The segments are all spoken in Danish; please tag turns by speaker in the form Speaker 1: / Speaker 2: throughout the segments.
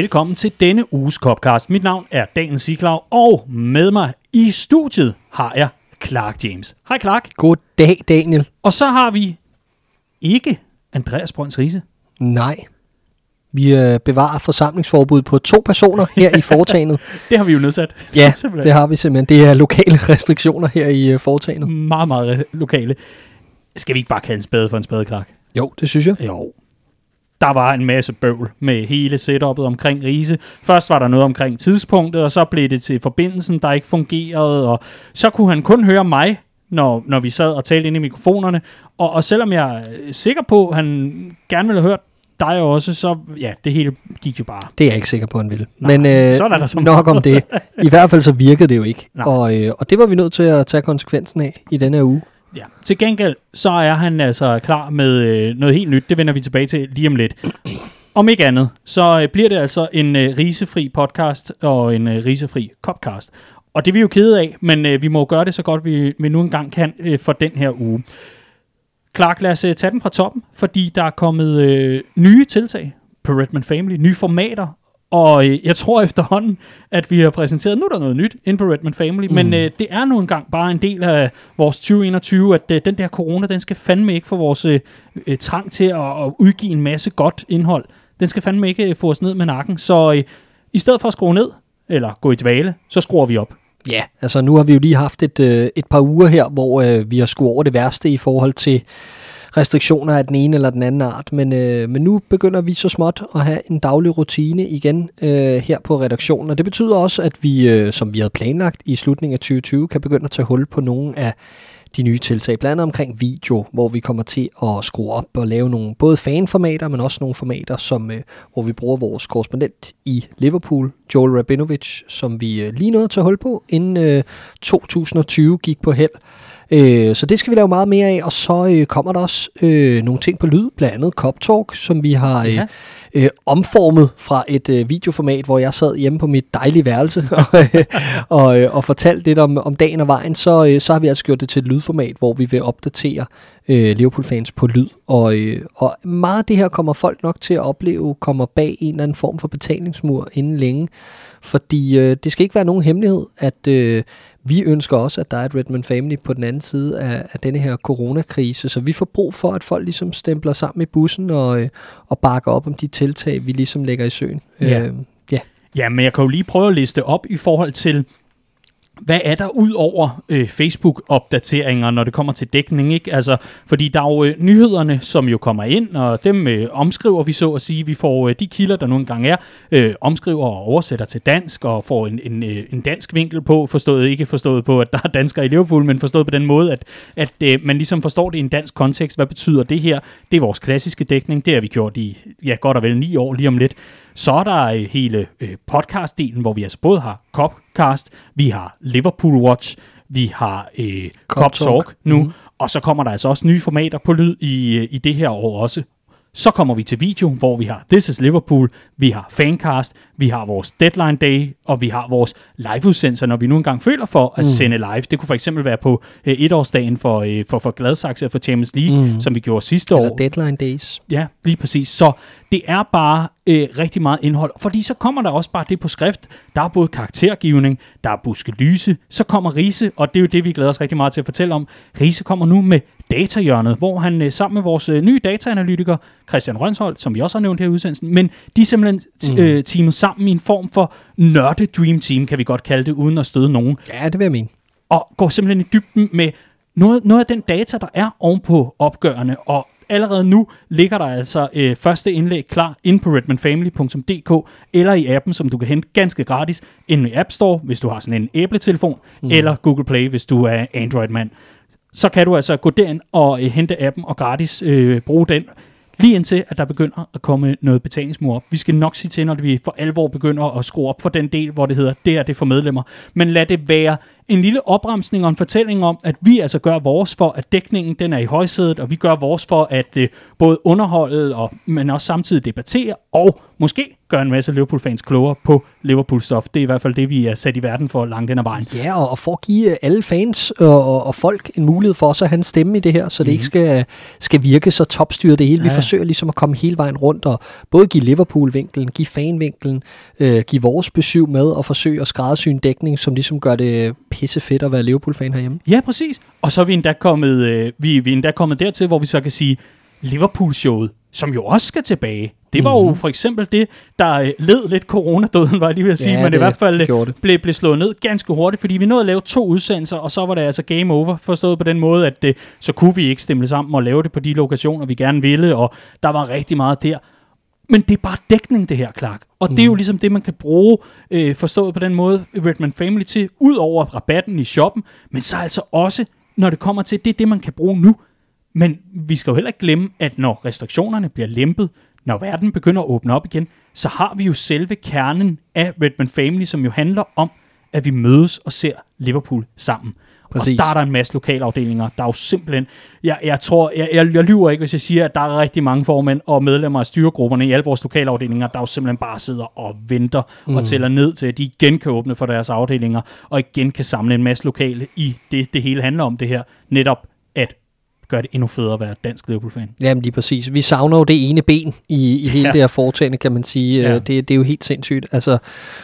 Speaker 1: Velkommen til denne uges Copcast. Mit navn er Daniel Siglau, og med mig i studiet har jeg Clark James. Hej Clark.
Speaker 2: God dag, Daniel.
Speaker 1: Og så har vi ikke Andreas Brøns Riese.
Speaker 2: Nej. Vi øh, bevarer forsamlingsforbud på to personer her i foretagendet.
Speaker 1: Det har vi jo nedsat.
Speaker 2: Ja,
Speaker 1: Simpelthen.
Speaker 2: det har vi simpelthen. Det er lokale restriktioner her i øh, foretagendet.
Speaker 1: Meget, meget lokale. Skal vi ikke bare kalde en spade for en spade, Clark?
Speaker 2: Jo, det synes jeg.
Speaker 1: Jo. Der var en masse bøvl med hele setupet omkring Riese. Først var der noget omkring tidspunktet, og så blev det til forbindelsen, der ikke fungerede, og så kunne han kun høre mig, når, når vi sad og talte ind i mikrofonerne. Og, og selvom jeg er sikker på, at han gerne ville have hørt dig også, så ja, det hele gik jo bare.
Speaker 2: Det er jeg ikke sikker på, han vil.
Speaker 1: Nej,
Speaker 2: Men øh,
Speaker 1: sådan er der så
Speaker 2: nok om det. I hvert fald så virkede det jo ikke.
Speaker 1: Nej.
Speaker 2: Og, øh, og det var vi nødt til at tage konsekvensen af i denne her uge.
Speaker 1: Ja. Til gengæld, så er han altså klar med øh, noget helt nyt. Det vender vi tilbage til lige om lidt. Om ikke andet, så øh, bliver det altså en øh, risefri podcast og en øh, risefri copcast. Og det er vi jo kede af, men øh, vi må gøre det så godt, vi, vi nu engang kan øh, for den her uge. Clark, lad os øh, tage den fra toppen, fordi der er kommet øh, nye tiltag på Redman Family, nye formater, og øh, jeg tror efterhånden, at vi har præsenteret, nu er der noget nyt inde på Redman Family, mm. men øh, det er nu engang bare en del af vores 2021, at øh, den der corona, den skal fandme ikke få vores øh, øh, trang til at, at udgive en masse godt indhold. Den skal fandme ikke øh, få os ned med nakken. Så øh, i stedet for at skrue ned, eller gå i dvale, så skruer vi op.
Speaker 2: Ja, altså nu har vi jo lige haft et, øh, et par uger her, hvor øh, vi har skudt over det værste i forhold til restriktioner af den ene eller den anden art, men, øh, men nu begynder vi så småt at have en daglig rutine igen øh, her på redaktionen, og det betyder også, at vi, øh, som vi havde planlagt i slutningen af 2020, kan begynde at tage hul på nogle af de nye tiltag, blandt andet omkring video, hvor vi kommer til at skrue op og lave nogle både fanformater, men også nogle formater, som, øh, hvor vi bruger vores korrespondent i Liverpool, Joel Rabinovic, som vi øh, lige nåede at holde hul på, inden øh, 2020 gik på held. Øh, så det skal vi lave meget mere af, og så øh, kommer der også øh, nogle ting på lyd, blandt andet Cop Talk, som vi har øh,
Speaker 1: Ja
Speaker 2: øh, omformet fra et øh, videoformat, hvor jeg sad hjemme på mit dejlige værelse og, øh, og, øh, og fortalte lidt om, om dagen og vejen, så, øh, så har vi altså gjort det til et lydformat, hvor vi vil opdatere øh, Liverpool-fans på lyd. Og, øh, og meget af det her kommer folk nok til at opleve, kommer bag en eller anden form for betalingsmur inden længe. Fordi øh, det skal ikke være nogen hemmelighed, at øh, vi ønsker også, at der er et Redman Family på den anden side af, af denne her coronakrise, så vi får brug for, at folk ligesom stempler sammen i bussen og, øh, og bakker op om de tiltag, vi ligesom lægger i søen.
Speaker 1: Ja.
Speaker 2: Øh, ja.
Speaker 1: Ja, men jeg kan jo lige prøve at liste op i forhold til, hvad er der ud over øh, Facebook-opdateringer, når det kommer til dækning, ikke? Altså, fordi der er jo øh, nyhederne, som jo kommer ind, og dem øh, omskriver vi så at sige. Vi får øh, de kilder, der nu engang er, øh, omskriver og oversætter til dansk, og får en, en, øh, en dansk vinkel på, forstået ikke forstået på, at der er danskere i Liverpool, men forstået på den måde, at, at øh, man ligesom forstår det i en dansk kontekst. Hvad betyder det her? Det er vores klassiske dækning. Det har vi gjort i, ja, godt og vel ni år lige om lidt. Så er der hele øh, podcast-delen, hvor vi altså både har Copcast, vi har Liverpool Watch, vi har øh, Cop, Talk, nu, mm. og så kommer der altså også nye formater på lyd i, øh, i det her år også. Så kommer vi til video, hvor vi har This is Liverpool, vi har Fancast, vi har vores Deadline Day, og vi har vores liveudsendelser, når vi nu engang føler for at mm. sende live. Det kunne for eksempel være på øh, etårsdagen for, øh, for, for Gladsaxe og for Champions League, mm. som vi gjorde sidste år.
Speaker 2: Eller deadline days.
Speaker 1: Ja, lige præcis. Så det er bare øh, rigtig meget indhold. Fordi så kommer der også bare det på skrift. Der er både karaktergivning, der er buskelyse, så kommer Riese, og det er jo det, vi glæder os rigtig meget til at fortælle om. Riese kommer nu med datahjørnet, hvor han øh, sammen med vores øh, nye dataanalytiker, Christian Rønsholt, som vi også har nævnt her i udsendelsen, men de er simpelthen t- øh, teamet sammen i en form for nørde dream team, kan vi godt kalde det, uden at støde nogen
Speaker 2: Ja, det vil jeg mene.
Speaker 1: og går simpelthen i dybden med noget, noget af den data, der er ovenpå opgørende, og allerede nu ligger der altså øh, første indlæg klar inde på redmanfamily.dk eller i appen, som du kan hente ganske gratis inde i App Store, hvis du har sådan en æbletelefon, mm. eller Google Play, hvis du er Android-mand. Så kan du altså gå derind og øh, hente appen og gratis øh, bruge den, lige indtil at der begynder at komme noget betalingsmur op. Vi skal nok sige til, når vi for alvor begynder at skrue op for den del, hvor det hedder, det er det for medlemmer. Men lad det være en lille opremsning og en fortælling om, at vi altså gør vores for, at dækningen den er i højsædet, og vi gør vores for at øh, både underholde, og, men også samtidig debattere, og måske gøre en masse Liverpool-fans klogere på Liverpool-stof. Det er i hvert fald det, vi er sat i verden for langt den ad vejen.
Speaker 2: Ja, og, for at give alle fans og, og, folk en mulighed for også at have en stemme i det her, så det mm-hmm. ikke skal, skal virke så topstyret det hele. Ja. Vi forsøger ligesom at komme hele vejen rundt og både give Liverpool-vinkelen, give fanvinkelen, øh, give vores besøg med og forsøge at skræddersy en dækning, som ligesom gør det pisse fedt at være Liverpool-fan herhjemme.
Speaker 1: Ja, præcis. Og så er vi endda kommet, øh, vi, vi er endda kommet dertil, hvor vi så kan sige, Liverpool-showet, som jo også skal tilbage. Det var mm-hmm. jo mhm. for eksempel det, der øh, led lidt coronadøden, var jeg lige ved at sige, ja, men det, i hvert fald blev, blev slået ned ganske hurtigt, fordi vi nåede at lave to udsendelser, og så var det altså game over, forstået på den måde, at det, øh, så kunne vi ikke stemme sammen og lave det på de lokationer, vi gerne ville, og der var rigtig meget der. Men det er bare dækning, det her, Clark. Og mm. det er jo mhm. ligesom det, man kan bruge, øh, forstået på den måde, Redman Family til, ud over rabatten i shoppen, men så altså også, når det kommer til, det er det, man kan bruge nu. Men vi skal jo heller ikke glemme, at når restriktionerne bliver lempet, når verden begynder at åbne op igen, så har vi jo selve kernen af Redman Family, som jo handler om, at vi mødes og ser Liverpool sammen. Præcis. Og der er der en masse lokalafdelinger. Der er jo simpelthen... Jeg, jeg tror, jeg, jeg, jeg lyver ikke, hvis jeg siger, at der er rigtig mange formænd og medlemmer af styregrupperne i alle vores lokalafdelinger, der jo simpelthen bare sidder og venter mm. og tæller ned til, at de igen kan åbne for deres afdelinger, og igen kan samle en masse lokale i det, det hele handler om det her. Netop gør det endnu federe at være dansk Liverpool-fan.
Speaker 2: Jamen lige præcis. Vi savner jo det ene ben i, i hele ja. det her foretagende, kan man sige. Ja. Det, det er jo helt sindssygt. Altså,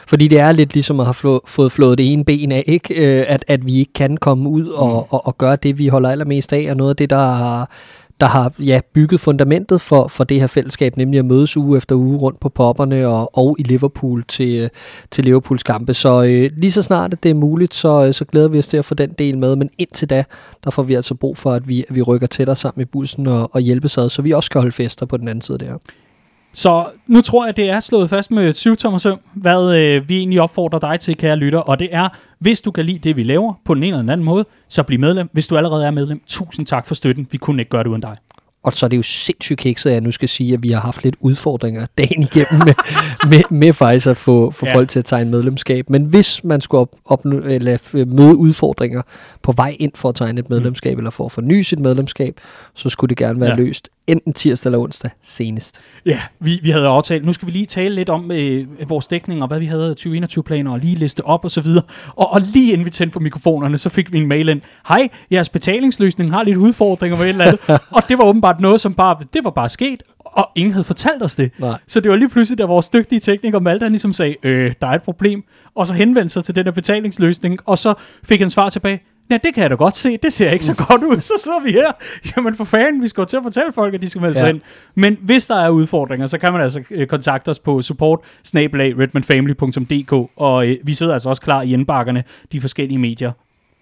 Speaker 2: fordi det er lidt ligesom at have flå, fået flået det ene ben af, ikke? Øh, at, at vi ikke kan komme ud og, mm. og, og gøre det, vi holder allermest af, og noget af det, der har der har ja, bygget fundamentet for, for det her fællesskab, nemlig at mødes uge efter uge rundt på popperne og, og i Liverpool til, øh, til Liverpools kampe. Så øh, lige så snart det er muligt, så, øh, så glæder vi os til at få den del med, men indtil da, der får vi altså brug for, at vi, at vi rykker tættere sammen i bussen og, og hjælpes ad, så vi også skal holde fester på den anden side der.
Speaker 1: Så nu tror jeg, det er slået fast med et syvtommer søm, hvad øh, vi egentlig opfordrer dig til, kære lytter, og det er, hvis du kan lide det, vi laver på den ene eller den anden måde, så bliv medlem. Hvis du allerede er medlem, tusind tak for støtten. Vi kunne ikke gøre det uden dig.
Speaker 2: Og så er det jo sindssygt kikset, at jeg nu skal sige, at vi har haft lidt udfordringer dagen igennem med, med, med faktisk at få, få ja. folk til at tegne medlemskab. Men hvis man skulle op, op, eller møde udfordringer på vej ind for at tegne et medlemskab, mm. eller for at forny sit medlemskab, så skulle det gerne være ja. løst enten tirsdag eller onsdag senest.
Speaker 1: Ja, vi, vi havde aftalt. Nu skal vi lige tale lidt om øh, vores dækning og hvad vi havde 2021-planer og lige liste op og så videre. Og, og lige inden vi tændte for mikrofonerne, så fik vi en mail ind. Hej, jeres betalingsløsning har lidt udfordringer med et eller andet. og det var åbenbart noget, som bare, det var bare sket, og ingen havde fortalt os det. Nej. Så det var lige pludselig, da vores dygtige tekniker Malte, han ligesom sagde, øh, der er et problem, og så henvendte sig til den der betalingsløsning, og så fik han svar tilbage, Ja, det kan jeg da godt se. Det ser ikke så godt ud. Så sidder vi her. Jamen for fanden, vi skal jo til at fortælle folk, at de skal melde sig ja. ind. Men hvis der er udfordringer, så kan man altså øh, kontakte os på support og øh, vi sidder altså også klar i indbakkerne, de forskellige medier.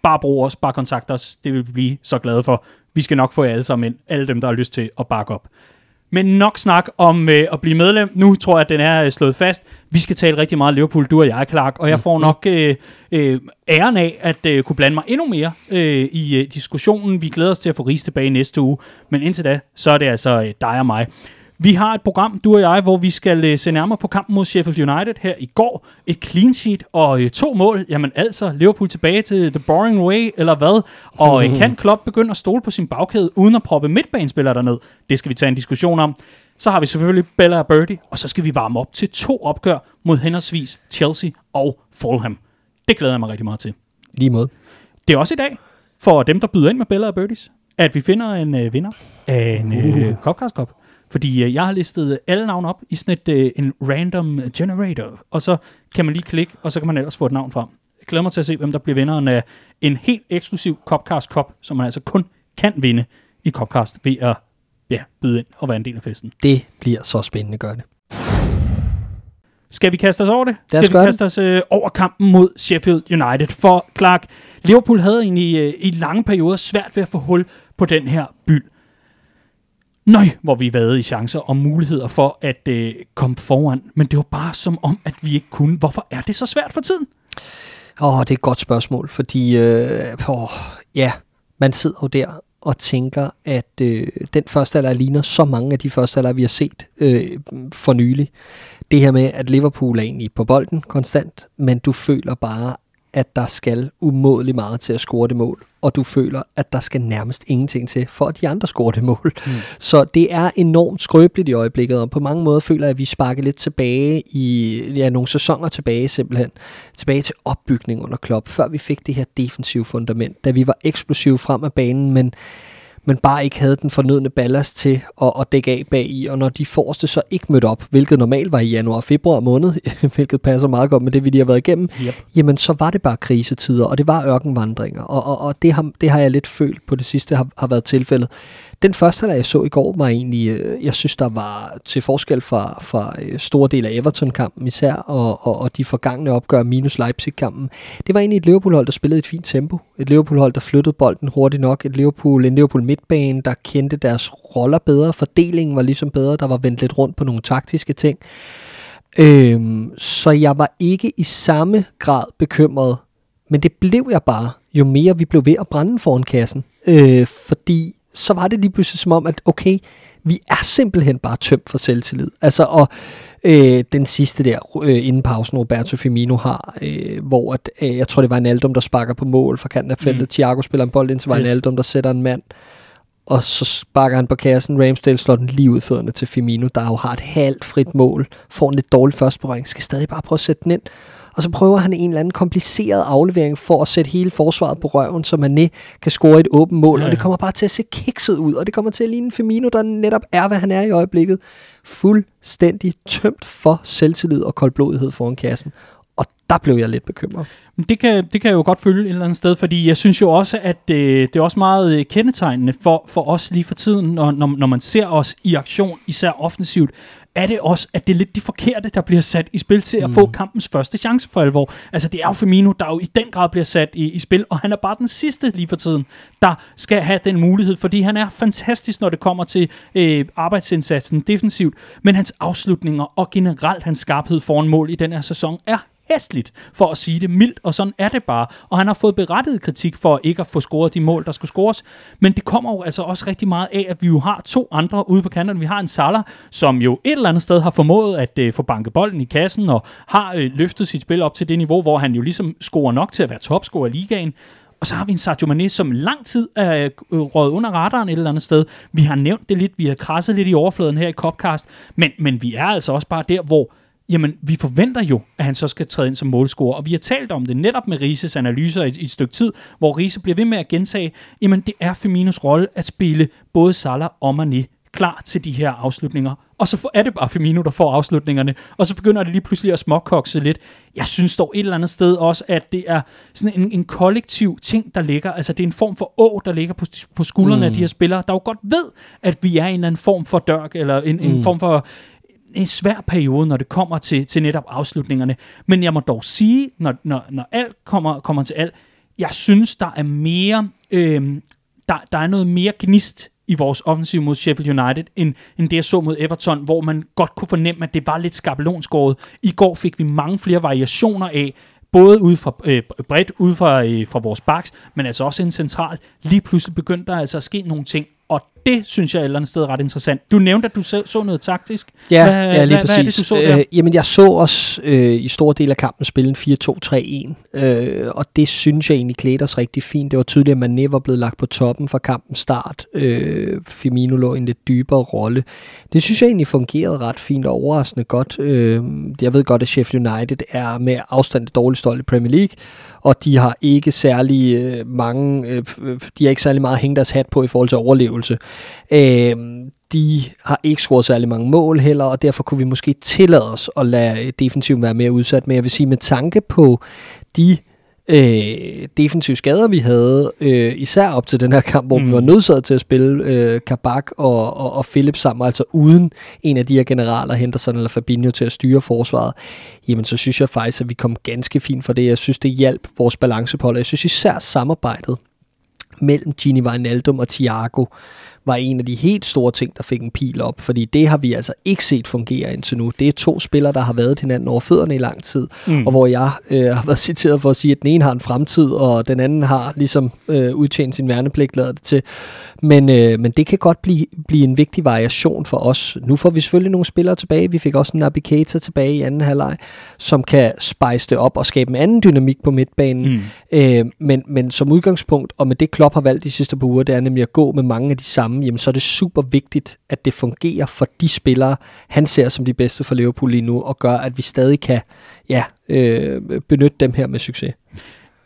Speaker 1: Bare brug os, bare kontakt os. Det vil vi blive så glade for. Vi skal nok få jer alle sammen ind. Alle dem, der har lyst til at bakke op. Men nok snak om øh, at blive medlem. Nu tror jeg, at den er øh, slået fast. Vi skal tale rigtig meget Liverpool, du og jeg, Clark. Og jeg får mm-hmm. nok øh, øh, æren af at øh, kunne blande mig endnu mere øh, i øh, diskussionen. Vi glæder os til at få Ries tilbage næste uge. Men indtil da, så er det altså øh, dig og mig. Vi har et program, du og jeg, hvor vi skal uh, se nærmere på kampen mod Sheffield United her i går. Et clean sheet og uh, to mål. Jamen altså, Liverpool tilbage til the boring way, eller hvad? Og uh, kan Klopp begynde at stole på sin bagkæde, uden at proppe midtbanespillere derned? Det skal vi tage en diskussion om. Så har vi selvfølgelig Bella og Birdie, og så skal vi varme op til to opgør mod henholdsvis Chelsea og Fulham. Det glæder jeg mig rigtig meget til.
Speaker 2: Lige mod.
Speaker 1: Det er også i dag, for dem, der byder ind med Bella og Birdies, at vi finder en uh, vinder af en uh, Copcast Cup. Fordi øh, jeg har listet alle navne op i sådan et, øh, en random generator, og så kan man lige klikke, og så kan man ellers få et navn frem. Jeg glæder mig til at se, hvem der bliver vinderen af en helt eksklusiv Copcast Cup, som man altså kun kan vinde i Copcast ved at ja, byde ind og være en del af festen.
Speaker 2: Det bliver så spændende, gør det.
Speaker 1: Skal vi kaste os over det? Skal vi kaste os øh, over kampen mod Sheffield United? For Clark, Liverpool havde egentlig øh, i lange perioder svært ved at få hul på den her byld. Nøj, hvor vi været i chancer og muligheder for at øh, komme foran. Men det var bare som om, at vi ikke kunne. Hvorfor er det så svært for tiden?
Speaker 2: Åh, oh, det er et godt spørgsmål, fordi øh, oh, ja, man sidder jo der og tænker, at øh, den første alder ligner så mange af de første alder, vi har set øh, for nylig. Det her med, at Liverpool er egentlig på bolden konstant, men du føler bare, at der skal umådelig meget til at score det mål, og du føler, at der skal nærmest ingenting til, for at de andre scorer det mål. Mm. Så det er enormt skrøbeligt i øjeblikket, og på mange måder føler jeg, at vi sparker lidt tilbage i ja, nogle sæsoner tilbage simpelthen. Tilbage til opbygning under Klopp, før vi fik det her defensive fundament, da vi var eksplosive frem af banen, men men bare ikke havde den fornødne ballast til at, at dække af bag i, og når de forreste så ikke mødte op, hvilket normalt var i januar og februar måned, hvilket passer meget godt med det, vi lige har været igennem, yep. jamen så var det bare krisetider, og det var ørkenvandringer, og, og, og det, har, det har jeg lidt følt på det sidste har, har været tilfældet. Den første, der jeg så i går, var egentlig, øh, jeg synes, der var til forskel fra, fra øh, store dele af Everton-kampen især, og, og, og de forgangne opgør minus Leipzig-kampen. Det var egentlig et Liverpool-hold, der spillede et fint tempo. Et Liverpool-hold, der flyttede bolden hurtigt nok. Et Liverpool, en Liverpool midtbane, der kendte deres roller bedre. Fordelingen var ligesom bedre. Der var vendt lidt rundt på nogle taktiske ting. Øhm, så jeg var ikke i samme grad bekymret, men det blev jeg bare, jo mere vi blev ved at brænde foran kassen. Øh, fordi så var det lige pludselig som om, at okay, vi er simpelthen bare tømt for selvtillid. Altså, og øh, den sidste der, øh, inden pausen, Roberto Firmino har, øh, hvor at, øh, jeg tror, det var en Aldum, der sparker på mål fra kanten af feltet. Mm. Thiago spiller en bold ind, så var yes. en Aldum, der sætter en mand. Og så sparker han på kassen. Ramsdale slår den lige ud fødderne til Firmino, der jo har et halvt frit mål. Får en lidt dårlig første berøring. Skal stadig bare prøve at sætte den ind og så prøver han en eller anden kompliceret aflevering for at sætte hele forsvaret på røven, så Mané kan score et åbent mål, ja, ja. og det kommer bare til at se kikset ud, og det kommer til at ligne Firmino, der netop er, hvad han er i øjeblikket. Fuldstændig tømt for selvtillid og koldblodighed foran kassen. Og der blev jeg lidt bekymret.
Speaker 1: Det kan, det kan jeg jo godt følge et eller andet sted, fordi jeg synes jo også, at øh, det er også meget øh, kendetegnende for, for os lige for tiden, når, når, når man ser os i aktion, især offensivt, er det også, at det er lidt de forkerte, der bliver sat i spil til at mm. få kampens første chance for alvor. Altså det er jo Firmino, der jo i den grad bliver sat i, i spil, og han er bare den sidste lige for tiden, der skal have den mulighed, fordi han er fantastisk, når det kommer til øh, arbejdsindsatsen defensivt, men hans afslutninger og generelt hans skarphed foran mål i den her sæson er hæstligt, for at sige det mildt, og sådan er det bare. Og han har fået berettiget kritik for ikke at få scoret de mål, der skulle scores. Men det kommer jo altså også rigtig meget af, at vi jo har to andre ude på kanterne. Vi har en Salah, som jo et eller andet sted har formået at øh, få banket bolden i kassen, og har øh, løftet sit spil op til det niveau, hvor han jo ligesom scorer nok til at være topscorer i ligaen. Og så har vi en Sadio Mane, som lang tid er øh, røget under radaren et eller andet sted. Vi har nævnt det lidt, vi har krasset lidt i overfladen her i Copcast, men, men vi er altså også bare der, hvor jamen vi forventer jo, at han så skal træde ind som målscorer. Og vi har talt om det netop med Rises analyser i, i et stykke tid, hvor Riese bliver ved med at gentage, jamen det er Firminos rolle at spille både Salah og Mané klar til de her afslutninger. Og så er det bare Firmino, der får afslutningerne. Og så begynder det lige pludselig at småkokse lidt. Jeg synes dog et eller andet sted også, at det er sådan en, en kollektiv ting, der ligger. Altså det er en form for å, der ligger på, på skuldrene mm. af de her spillere, der jo godt ved, at vi er en eller anden form for dørk, eller en, mm. en form for en svær periode, når det kommer til, til netop afslutningerne. Men jeg må dog sige, når, når, når alt kommer, kommer til alt, jeg synes, der er mere, øh, der, der er noget mere gnist i vores offensiv mod Sheffield United, end, end det jeg så mod Everton, hvor man godt kunne fornemme, at det var lidt skabelonskåret. I går fik vi mange flere variationer af, både ud fra, øh, bredt ud fra, øh, fra vores baks, men altså også en central. Lige pludselig begyndte der altså at ske nogle ting, og det synes jeg et eller andet sted ret interessant. Du nævnte, at du så, så noget taktisk.
Speaker 2: Ja, hvad, ja lige hvad, præcis. Hvad er det, du så der? Øh, jamen, jeg så også øh, i stor del af kampen spille en 4-2-3-1, øh, og det synes jeg egentlig klædte os rigtig fint. Det var tydeligt, at Mané var blevet lagt på toppen fra kampens start. Øh, Firmino lå i en lidt dybere rolle. Det synes jeg egentlig fungerede ret fint og overraskende godt. Øh, jeg ved godt, at Sheffield United er med afstand det dårligste hold i Premier League, og de har ikke særlig øh, mange, øh, de har ikke særlig meget hængt deres hat på i forhold til overlevelse. Øh, de har ikke scoret særlig mange mål heller, og derfor kunne vi måske tillade os at lade defensiven være mere udsat. Men jeg vil sige, med tanke på de øh, defensive skader, vi havde, øh, især op til den her kamp, hvor mm. vi var nødsaget til at spille øh, Kabak og, og, og Philip sammen, altså uden en af de her generaler, Henderson eller Fabinho, til at styre forsvaret, jamen så synes jeg faktisk, at vi kom ganske fint for det. Jeg synes, det hjalp vores balance på Jeg synes især samarbejdet mellem Gini Wijnaldum og Thiago var en af de helt store ting, der fik en pil op, fordi det har vi altså ikke set fungere indtil nu. Det er to spillere, der har været hinanden over fødderne i lang tid, mm. og hvor jeg øh, har været citeret for at sige, at den ene har en fremtid, og den anden har ligesom øh, udtjent sin værnepligt, lader det til. Men, øh, men det kan godt blive, blive en vigtig variation for os. Nu får vi selvfølgelig nogle spillere tilbage. Vi fik også en navigator tilbage i anden halvleg, som kan spice det op og skabe en anden dynamik på midtbanen. Mm. Øh, men, men som udgangspunkt, og med det Klopp har valgt de sidste par uger, det er nemlig at gå med mange af de samme, jamen så er det super vigtigt, at det fungerer for de spillere, han ser som de bedste for Liverpool lige nu, og gør, at vi stadig kan ja, øh, benytte dem her med succes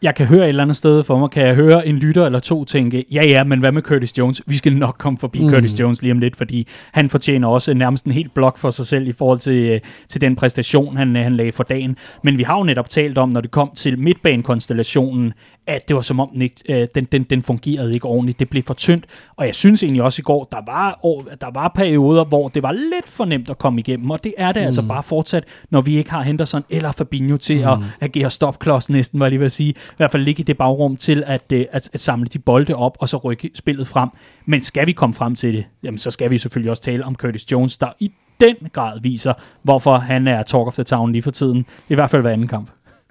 Speaker 1: jeg kan høre et eller andet sted for mig, kan jeg høre en lytter eller to tænke, ja ja, men hvad med Curtis Jones? Vi skal nok komme forbi mm. Curtis Jones lige om lidt, fordi han fortjener også nærmest en helt blok for sig selv i forhold til, øh, til den præstation, han, han lagde for dagen. Men vi har jo netop talt om, når det kom til midtbanekonstellationen, at det var som om, den, ikke, øh, den, den, den fungerede ikke ordentligt. Det blev for tyndt, og jeg synes egentlig også i går, der var, der var perioder, hvor det var lidt for nemt at komme igennem, og det er det altså mm. altså bare fortsat, når vi ikke har Henderson eller Fabinho til mm. at agere stopklods næsten, var jeg lige ved at sige. I hvert fald ligge i det bagrum til at, øh, at, at samle de bolde op, og så rykke spillet frem. Men skal vi komme frem til det, jamen så skal vi selvfølgelig også tale om Curtis Jones, der i den grad viser, hvorfor han er talk of the town lige for tiden. I hvert fald hver anden kamp.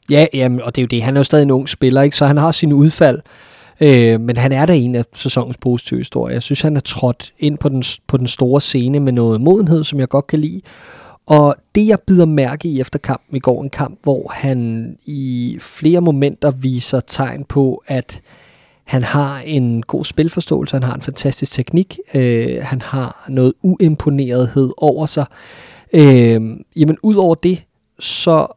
Speaker 2: Ja, jamen, og det er jo det. Han er jo stadig en ung spiller, ikke? så han har sine udfald. Øh, men han er da en af sæsonens positive historier. Jeg synes, han er trådt ind på den, på den store scene med noget modenhed, som jeg godt kan lide. Og det, jeg bider mærke i efter kampen i går, en kamp, hvor han i flere momenter viser tegn på, at han har en god spilforståelse, han har en fantastisk teknik, øh, han har noget uimponerethed over sig. Øh, jamen, ud over det, så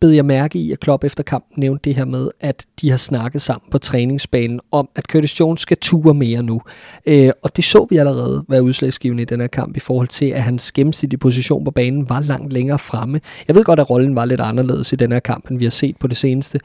Speaker 2: bed jeg mærke i, at Klopp efter kampen nævnte det her med, at de har snakket sammen på træningsbanen om, at Curtis Jones skal ture mere nu. Øh, og det så vi allerede være udslagsgivende i den her kamp i forhold til, at hans gennemsnitlige position på banen var langt længere fremme. Jeg ved godt, at rollen var lidt anderledes i den her kamp, end vi har set på det seneste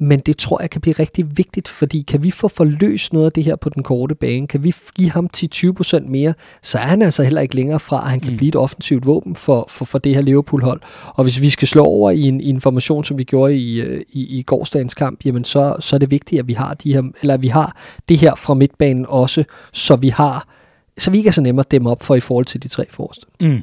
Speaker 2: men det tror jeg kan blive rigtig vigtigt, fordi kan vi få forløst noget af det her på den korte bane, kan vi give ham 10-20% mere, så er han altså heller ikke længere fra, at han kan mm. blive et offensivt våben for, for, for det her Liverpool-hold. Og hvis vi skal slå over i en, i en formation, som vi gjorde i, øh, i, i gårdsdagens kamp, jamen så, så er det vigtigt, at vi har de her, eller at vi har det her fra midtbanen også, så vi har så vi ikke er så nemme at dæmme op for i forhold til de tre forreste.
Speaker 1: Mm.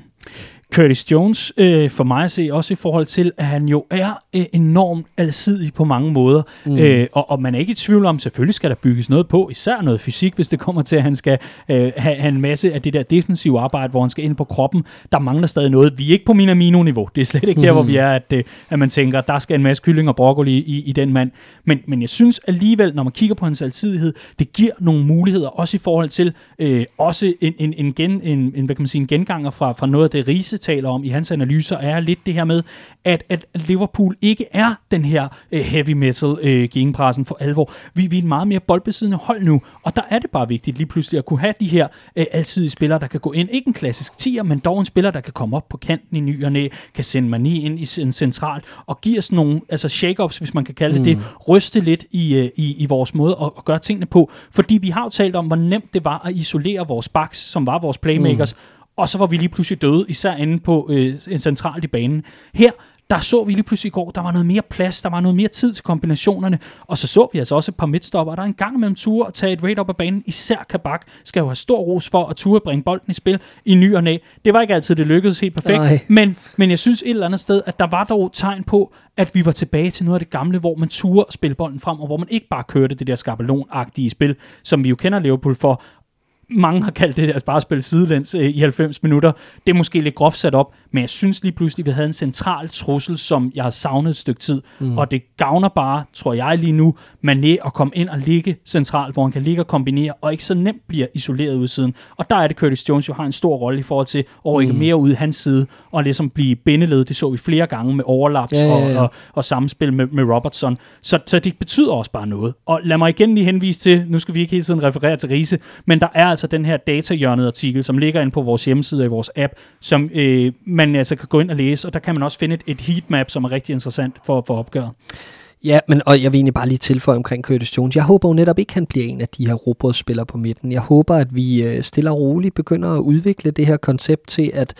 Speaker 1: Curtis Jones, øh, for mig at se, også i forhold til, at han jo er øh, enormt alsidig på mange måder. Mm. Øh, og, og man er ikke i tvivl om, selvfølgelig skal der bygges noget på, især noget fysik, hvis det kommer til, at han skal øh, have, have en masse af det der defensive arbejde, hvor han skal ind på kroppen. Der mangler stadig noget. Vi er ikke på Minamino-niveau. Det er slet ikke mm. der, hvor vi er, at, øh, at man tænker, der skal en masse kylling og broccoli i, i den mand. Men, men jeg synes alligevel, når man kigger på hans alsidighed, det giver nogle muligheder, også i forhold til øh, også en, en, en, gen, en, en, hvad kan man sige, en genganger fra, fra noget af det rise taler om i hans analyser, er lidt det her med, at, at Liverpool ikke er den her uh, heavy metal uh, gegenpressen for alvor. Vi, vi er en meget mere boldbesiddende hold nu, og der er det bare vigtigt lige pludselig at kunne have de her uh, alsidige spillere, der kan gå ind. Ikke en klassisk 10'er, men dog en spiller, der kan komme op på kanten i ny og næ, kan sende mani ind i en central, og give os nogle altså shake-ups, hvis man kan kalde det mm. det, ryste lidt i, uh, i, i vores måde at, at gøre tingene på. Fordi vi har jo talt om, hvor nemt det var at isolere vores backs, som var vores playmakers, mm og så var vi lige pludselig døde, især inde på øh, en central i banen. Her, der så vi lige pludselig i går, der var noget mere plads, der var noget mere tid til kombinationerne, og så så vi altså også et par midtstopper, der er en gang mellem ture at tage et raid op af banen. Især Kabak skal jo have stor ros for at ture bringe bolden i spil i ny og næ. Det var ikke altid, det lykkedes helt perfekt, men, men jeg synes et eller andet sted, at der var dog tegn på, at vi var tilbage til noget af det gamle, hvor man turde spille bolden frem, og hvor man ikke bare kørte det der skabelonagtige spil, som vi jo kender Liverpool for, mange har kaldt det der bare at spille sidelæns øh, i 90 minutter. Det er måske lidt groft sat op, men jeg synes lige pludselig, at vi havde en central trussel, som jeg har savnet et stykke tid. Mm. Og det gavner bare, tror jeg lige nu, Mané at komme ind og ligge centralt, hvor han kan ligge og kombinere, og ikke så nemt bliver isoleret ud siden. Og der er det, Curtis Jones jo har en stor rolle i forhold til at rykke mm. mere ud hans side, og ligesom blive bindeled. Det så vi flere gange med overlaps ja, ja, ja. Og, og, og samspil med, med Robertson. Så, så det betyder også bare noget. Og lad mig igen lige henvise til, nu skal vi ikke hele tiden referere til Riese, men der er altså den her datahjørnet artikel, som ligger inde på vores hjemmeside og i vores app, som øh, man altså kan gå ind og læse, og der kan man også finde et, et heatmap, som er rigtig interessant for, for opgøret.
Speaker 2: Ja, men og jeg vil egentlig bare lige tilføje omkring Curtis Jones. Jeg håber jo netop ikke, han bliver en af de her robrødsspillere på midten. Jeg håber, at vi øh, stille og roligt begynder at udvikle det her koncept til, at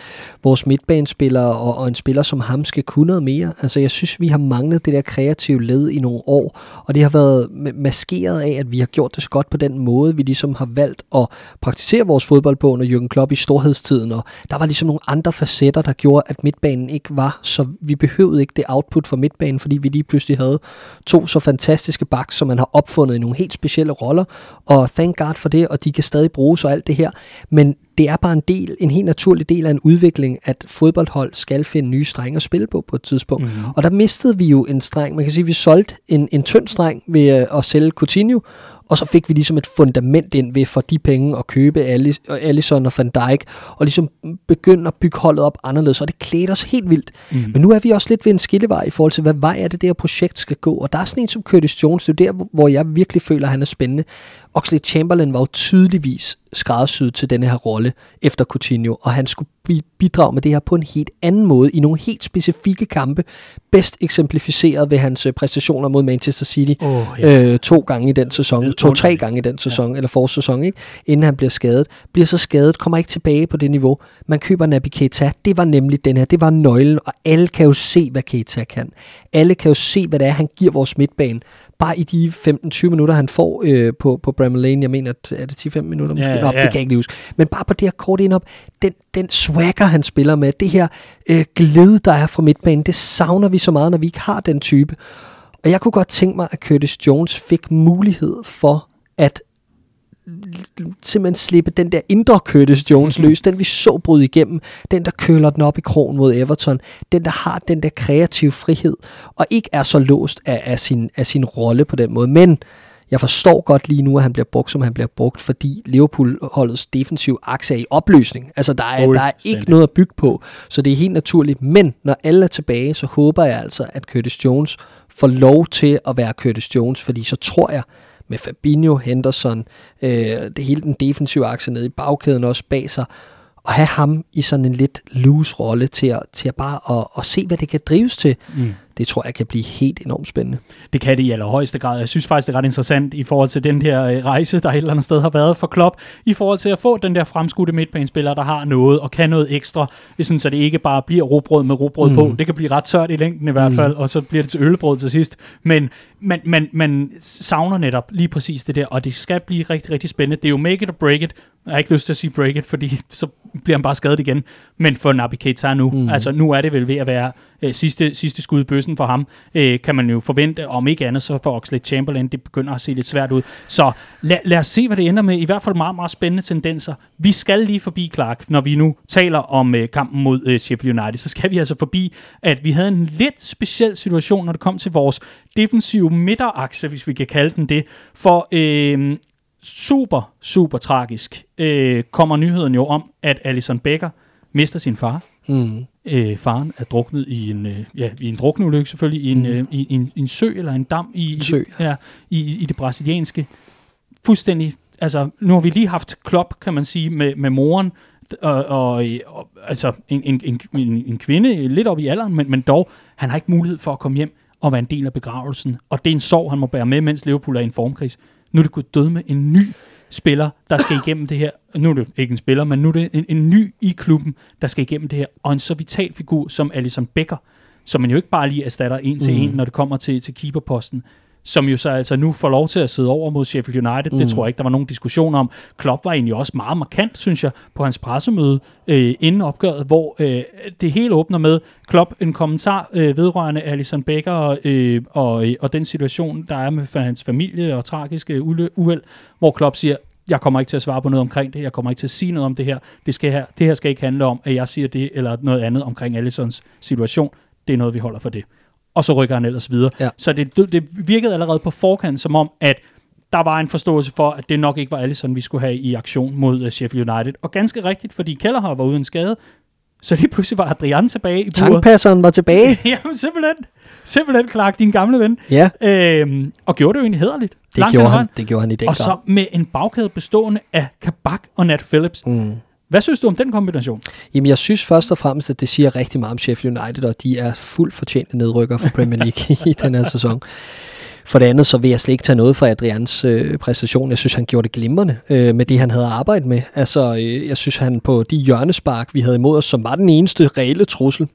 Speaker 2: vores midtbanespillere og, og en spiller som ham skal kunne noget mere. Altså, jeg synes, vi har manglet det der kreative led i nogle år, og det har været maskeret af, at vi har gjort det så godt på den måde, vi ligesom har valgt at praktisere vores fodbold på under Jürgen Klopp i storhedstiden, og der var ligesom nogle andre facetter, der gjorde, at midtbanen ikke var, så vi behøvede ikke det output fra midtbanen, fordi vi lige pludselig havde to så fantastiske backs, som man har opfundet i nogle helt specielle roller, og thank God for det, og de kan stadig bruges og alt det her, men det er bare en del, en helt naturlig del af en udvikling, at fodboldhold skal finde nye strenge at spille på på et tidspunkt. Mm-hmm. Og der mistede vi jo en streng. Man kan sige, at vi solgte en, en tynd streng ved at sælge Coutinho, og så fik vi ligesom et fundament ind ved for de penge at købe Allison og Van Dijk, og ligesom begynde at bygge holdet op anderledes, og det klæder os helt vildt. Mm. Men nu er vi også lidt ved en skillevej i forhold til, hvad vej er det, det her projekt skal gå, og der er sådan en som Curtis Jones, det er der, hvor jeg virkelig føler, at han er spændende. Oxley Chamberlain var jo tydeligvis skræddersyet til denne her rolle efter Coutinho, og han skulle bidrage med det her på en helt anden måde, i nogle helt specifikke kampe, bedst eksemplificeret ved hans øh, præstationer mod Manchester City oh, ja. øh, to gange i den sæson, to-tre gange i den sæson, ja. eller forårssæson, ikke? inden han bliver skadet. Bliver så skadet, kommer ikke tilbage på det niveau. Man køber Naby Keita, det var nemlig den her, det var nøglen, og alle kan jo se, hvad Keita kan. Alle kan jo se, hvad det er, han giver vores midtbane bare i de 15-20 minutter, han får øh, på, på Bramall Lane, jeg mener, at er det 10-15 minutter måske? Ja, Nå, ja. det kan jeg ikke lige huske. Men bare på det her kort op, den, den swagger, han spiller med, det her øh, glæde, der er fra midtbanen, det savner vi så meget, når vi ikke har den type. Og jeg kunne godt tænke mig, at Curtis Jones fik mulighed for at simpelthen slippe den der indre Curtis Jones løs, den vi så bryde igennem, den der køler den op i krogen mod Everton, den der har den der kreative frihed, og ikke er så låst af, af, sin, af sin rolle på den måde. Men jeg forstår godt lige nu, at han bliver brugt, som han bliver brugt, fordi Liverpool-holdets defensiv akse er i opløsning. Altså, der er, der er ikke noget at bygge på, så det er helt naturligt. Men når alle er tilbage, så håber jeg altså, at Curtis Jones får lov til at være Curtis Jones, fordi så tror jeg, med Fabinho, Henderson, øh, det hele den defensive akse nede i bagkæden også bag sig, og have ham i sådan en lidt loose rolle til at, til at bare at, at se, hvad det kan drives til. Mm det tror jeg kan blive helt enormt spændende.
Speaker 1: Det kan det i allerhøjeste grad. Jeg synes faktisk, det er ret interessant i forhold til den her øh, rejse, der et eller andet sted har været for Klopp, i forhold til at få den der fremskudte midtbanespiller, der har noget og kan noget ekstra, sådan, så det ikke bare bliver råbrød med råbrød mm. på. Det kan blive ret tørt i længden i hvert mm. fald, mm. og så bliver det til ølbrød til sidst. Men man, man, man savner netop lige præcis det der, og det skal blive rigtig, rigtig spændende. Det er jo make it or break it. Jeg har ikke lyst til at sige break it, fordi så bliver han bare skadet igen. Men for Naby Keita nu, mm. altså nu er det vel ved at være øh, sidste, sidste skud i bøssen for ham, øh, kan man jo forvente, om ikke andet, så for Oxlade Chamberlain, det begynder at se lidt svært ud. Så lad, lad os se, hvad det ender med. I hvert fald meget, meget spændende tendenser. Vi skal lige forbi, Clark, når vi nu taler om øh, kampen mod øh, Sheffield United, så skal vi altså forbi, at vi havde en lidt speciel situation, når det kom til vores defensive midterakse, hvis vi kan kalde den det. For øh, super, super tragisk øh, kommer nyheden jo om, at Alison Becker mister sin far. Mm. Øh, faren er druknet i en, øh, ja, i en drukneulykke selvfølgelig, i en, mm. øh, i, en, en sø eller en dam i,
Speaker 2: sø.
Speaker 1: i, ja, i, i det brasilianske. Fuldstændig, altså nu har vi lige haft klop, kan man sige, med, med moren, og, og, og altså en, en, en, en, en kvinde lidt op i alderen, men, men dog, han har ikke mulighed for at komme hjem og være en del af begravelsen. Og det er en sorg, han må bære med, mens Liverpool er i en formkris. Nu er det gået død med en ny spiller, der skal igennem det her. Nu er det ikke en spiller, men nu er det en, en ny i klubben, der skal igennem det her. Og en så vital figur som Alison Becker, som man jo ikke bare lige erstatter en til mm. en, når det kommer til, til keeperposten som jo så altså nu får lov til at sidde over mod Sheffield United. Mm. Det tror jeg ikke, der var nogen diskussion om. Klopp var egentlig også meget markant, synes jeg, på hans pressemøde øh, inden opgøret, hvor øh, det hele åbner med Klopp en kommentar øh, vedrørende Alison Becker øh, og, og den situation, der er med hans familie og tragiske uheld, hvor Klopp siger, jeg kommer ikke til at svare på noget omkring det, jeg kommer ikke til at sige noget om det her. Det, skal her, det her skal ikke handle om, at jeg siger det eller noget andet omkring Alisons situation. Det er noget, vi holder for det og så rykker han ellers videre. Ja. Så det, det virkede allerede på forkant som om, at der var en forståelse for, at det nok ikke var Allison, vi skulle have i aktion mod uh, Sheffield United. Og ganske rigtigt, fordi Kelleher var uden skade, så lige pludselig var Adrian tilbage i buret.
Speaker 2: Tankpasseren var tilbage.
Speaker 1: Jamen simpelthen. Simpelthen, Clark, din gamle ven.
Speaker 2: Ja.
Speaker 1: Øhm, og gjorde det jo egentlig hederligt.
Speaker 2: Det gjorde, han, det gjorde han i den
Speaker 1: Og så med en bagkæde bestående af Kabak og Nat Phillips. Mm Hvad synes du om den kombination?
Speaker 2: Jamen, jeg synes først og fremmest, at det siger rigtig meget om Sheffield United, og de er fuldt fortjente nedrykker for Premier League i den her sæson. For det andet, så vil jeg slet ikke tage noget fra Adrians øh, præstation. Jeg synes, han gjorde det glimrende øh, med det, han havde arbejdet med. Altså, øh, jeg synes, han på de hjørnespark, vi havde imod os, som var den eneste reelle trussel,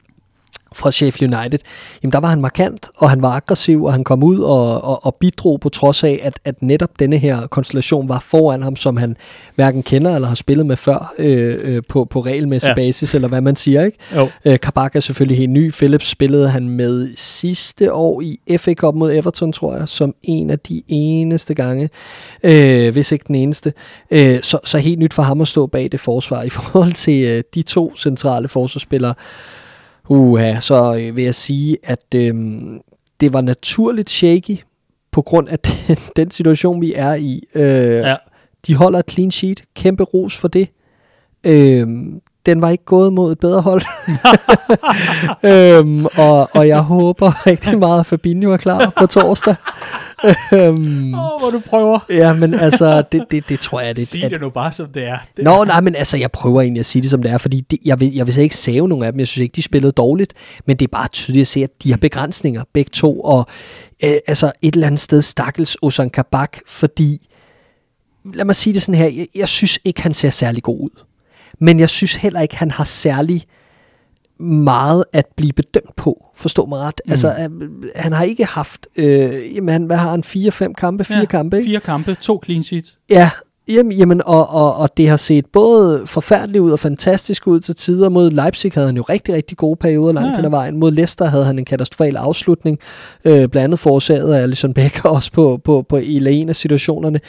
Speaker 2: fra Sheffield United, jamen der var han markant, og han var aggressiv, og han kom ud og, og, og bidrog på trods af, at, at netop denne her konstellation var foran ham, som han hverken kender eller har spillet med før øh, øh, på, på regelmæssig ja. basis, eller hvad man siger. ikke.
Speaker 1: Jo.
Speaker 2: Øh, Kabak er selvfølgelig helt ny. Phillips spillede han med sidste år i FA Cup mod Everton, tror jeg, som en af de eneste gange, øh, hvis ikke den eneste. Øh, så, så helt nyt for ham at stå bag det forsvar i forhold til øh, de to centrale forsvarsspillere, Uha, så øh, vil jeg sige, at øh, det var naturligt shaky på grund af den, den situation, vi er i. Øh,
Speaker 1: Ja.
Speaker 2: De holder et clean sheet. Kæmpe ros for det. Øh, den var ikke gået mod et bedre hold. øhm, og, og jeg håber rigtig meget, at Fabinho er klar på torsdag. Øhm,
Speaker 1: Åh, oh, hvor du prøver.
Speaker 2: ja, men altså, det, det, det tror jeg, det,
Speaker 1: Sig det nu bare, som det er. Det,
Speaker 2: Nå, nej, men altså, jeg prøver egentlig at sige det, som det er, fordi det, jeg, vil, jeg vil så ikke save nogen af dem. Jeg synes ikke, de spillede dårligt, men det er bare tydeligt at se, at de har begrænsninger, begge to, og øh, altså et eller andet sted stakkels Ozan Kabak, fordi, lad mig sige det sådan her, jeg, jeg synes ikke, han ser særlig god ud. Men jeg synes heller ikke, han har særlig meget at blive bedømt på, forstå mig ret. Mm. Altså, han har ikke haft, øh, jamen, han, hvad har han, fire-fem kampe, fire
Speaker 1: ja,
Speaker 2: kampe, ikke?
Speaker 1: Fire kampe, to clean sheets.
Speaker 2: Ja, jamen, jamen og, og, og det har set både forfærdeligt ud og fantastisk ud til tider. Mod Leipzig havde han jo rigtig, rigtig gode perioder langt
Speaker 1: ja.
Speaker 2: hen ad vejen. Mod Leicester havde han en katastrofal afslutning, øh, blandt andet forårsaget af Alisson Becker også på, på, på i en af situationerne.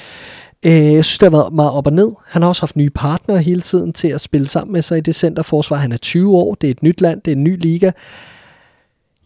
Speaker 2: Øh, jeg synes, det har været meget op og ned. Han har også haft nye partnere hele tiden til at spille sammen med sig i det centerforsvar. Han er 20 år, det er et nyt land, det er en ny liga.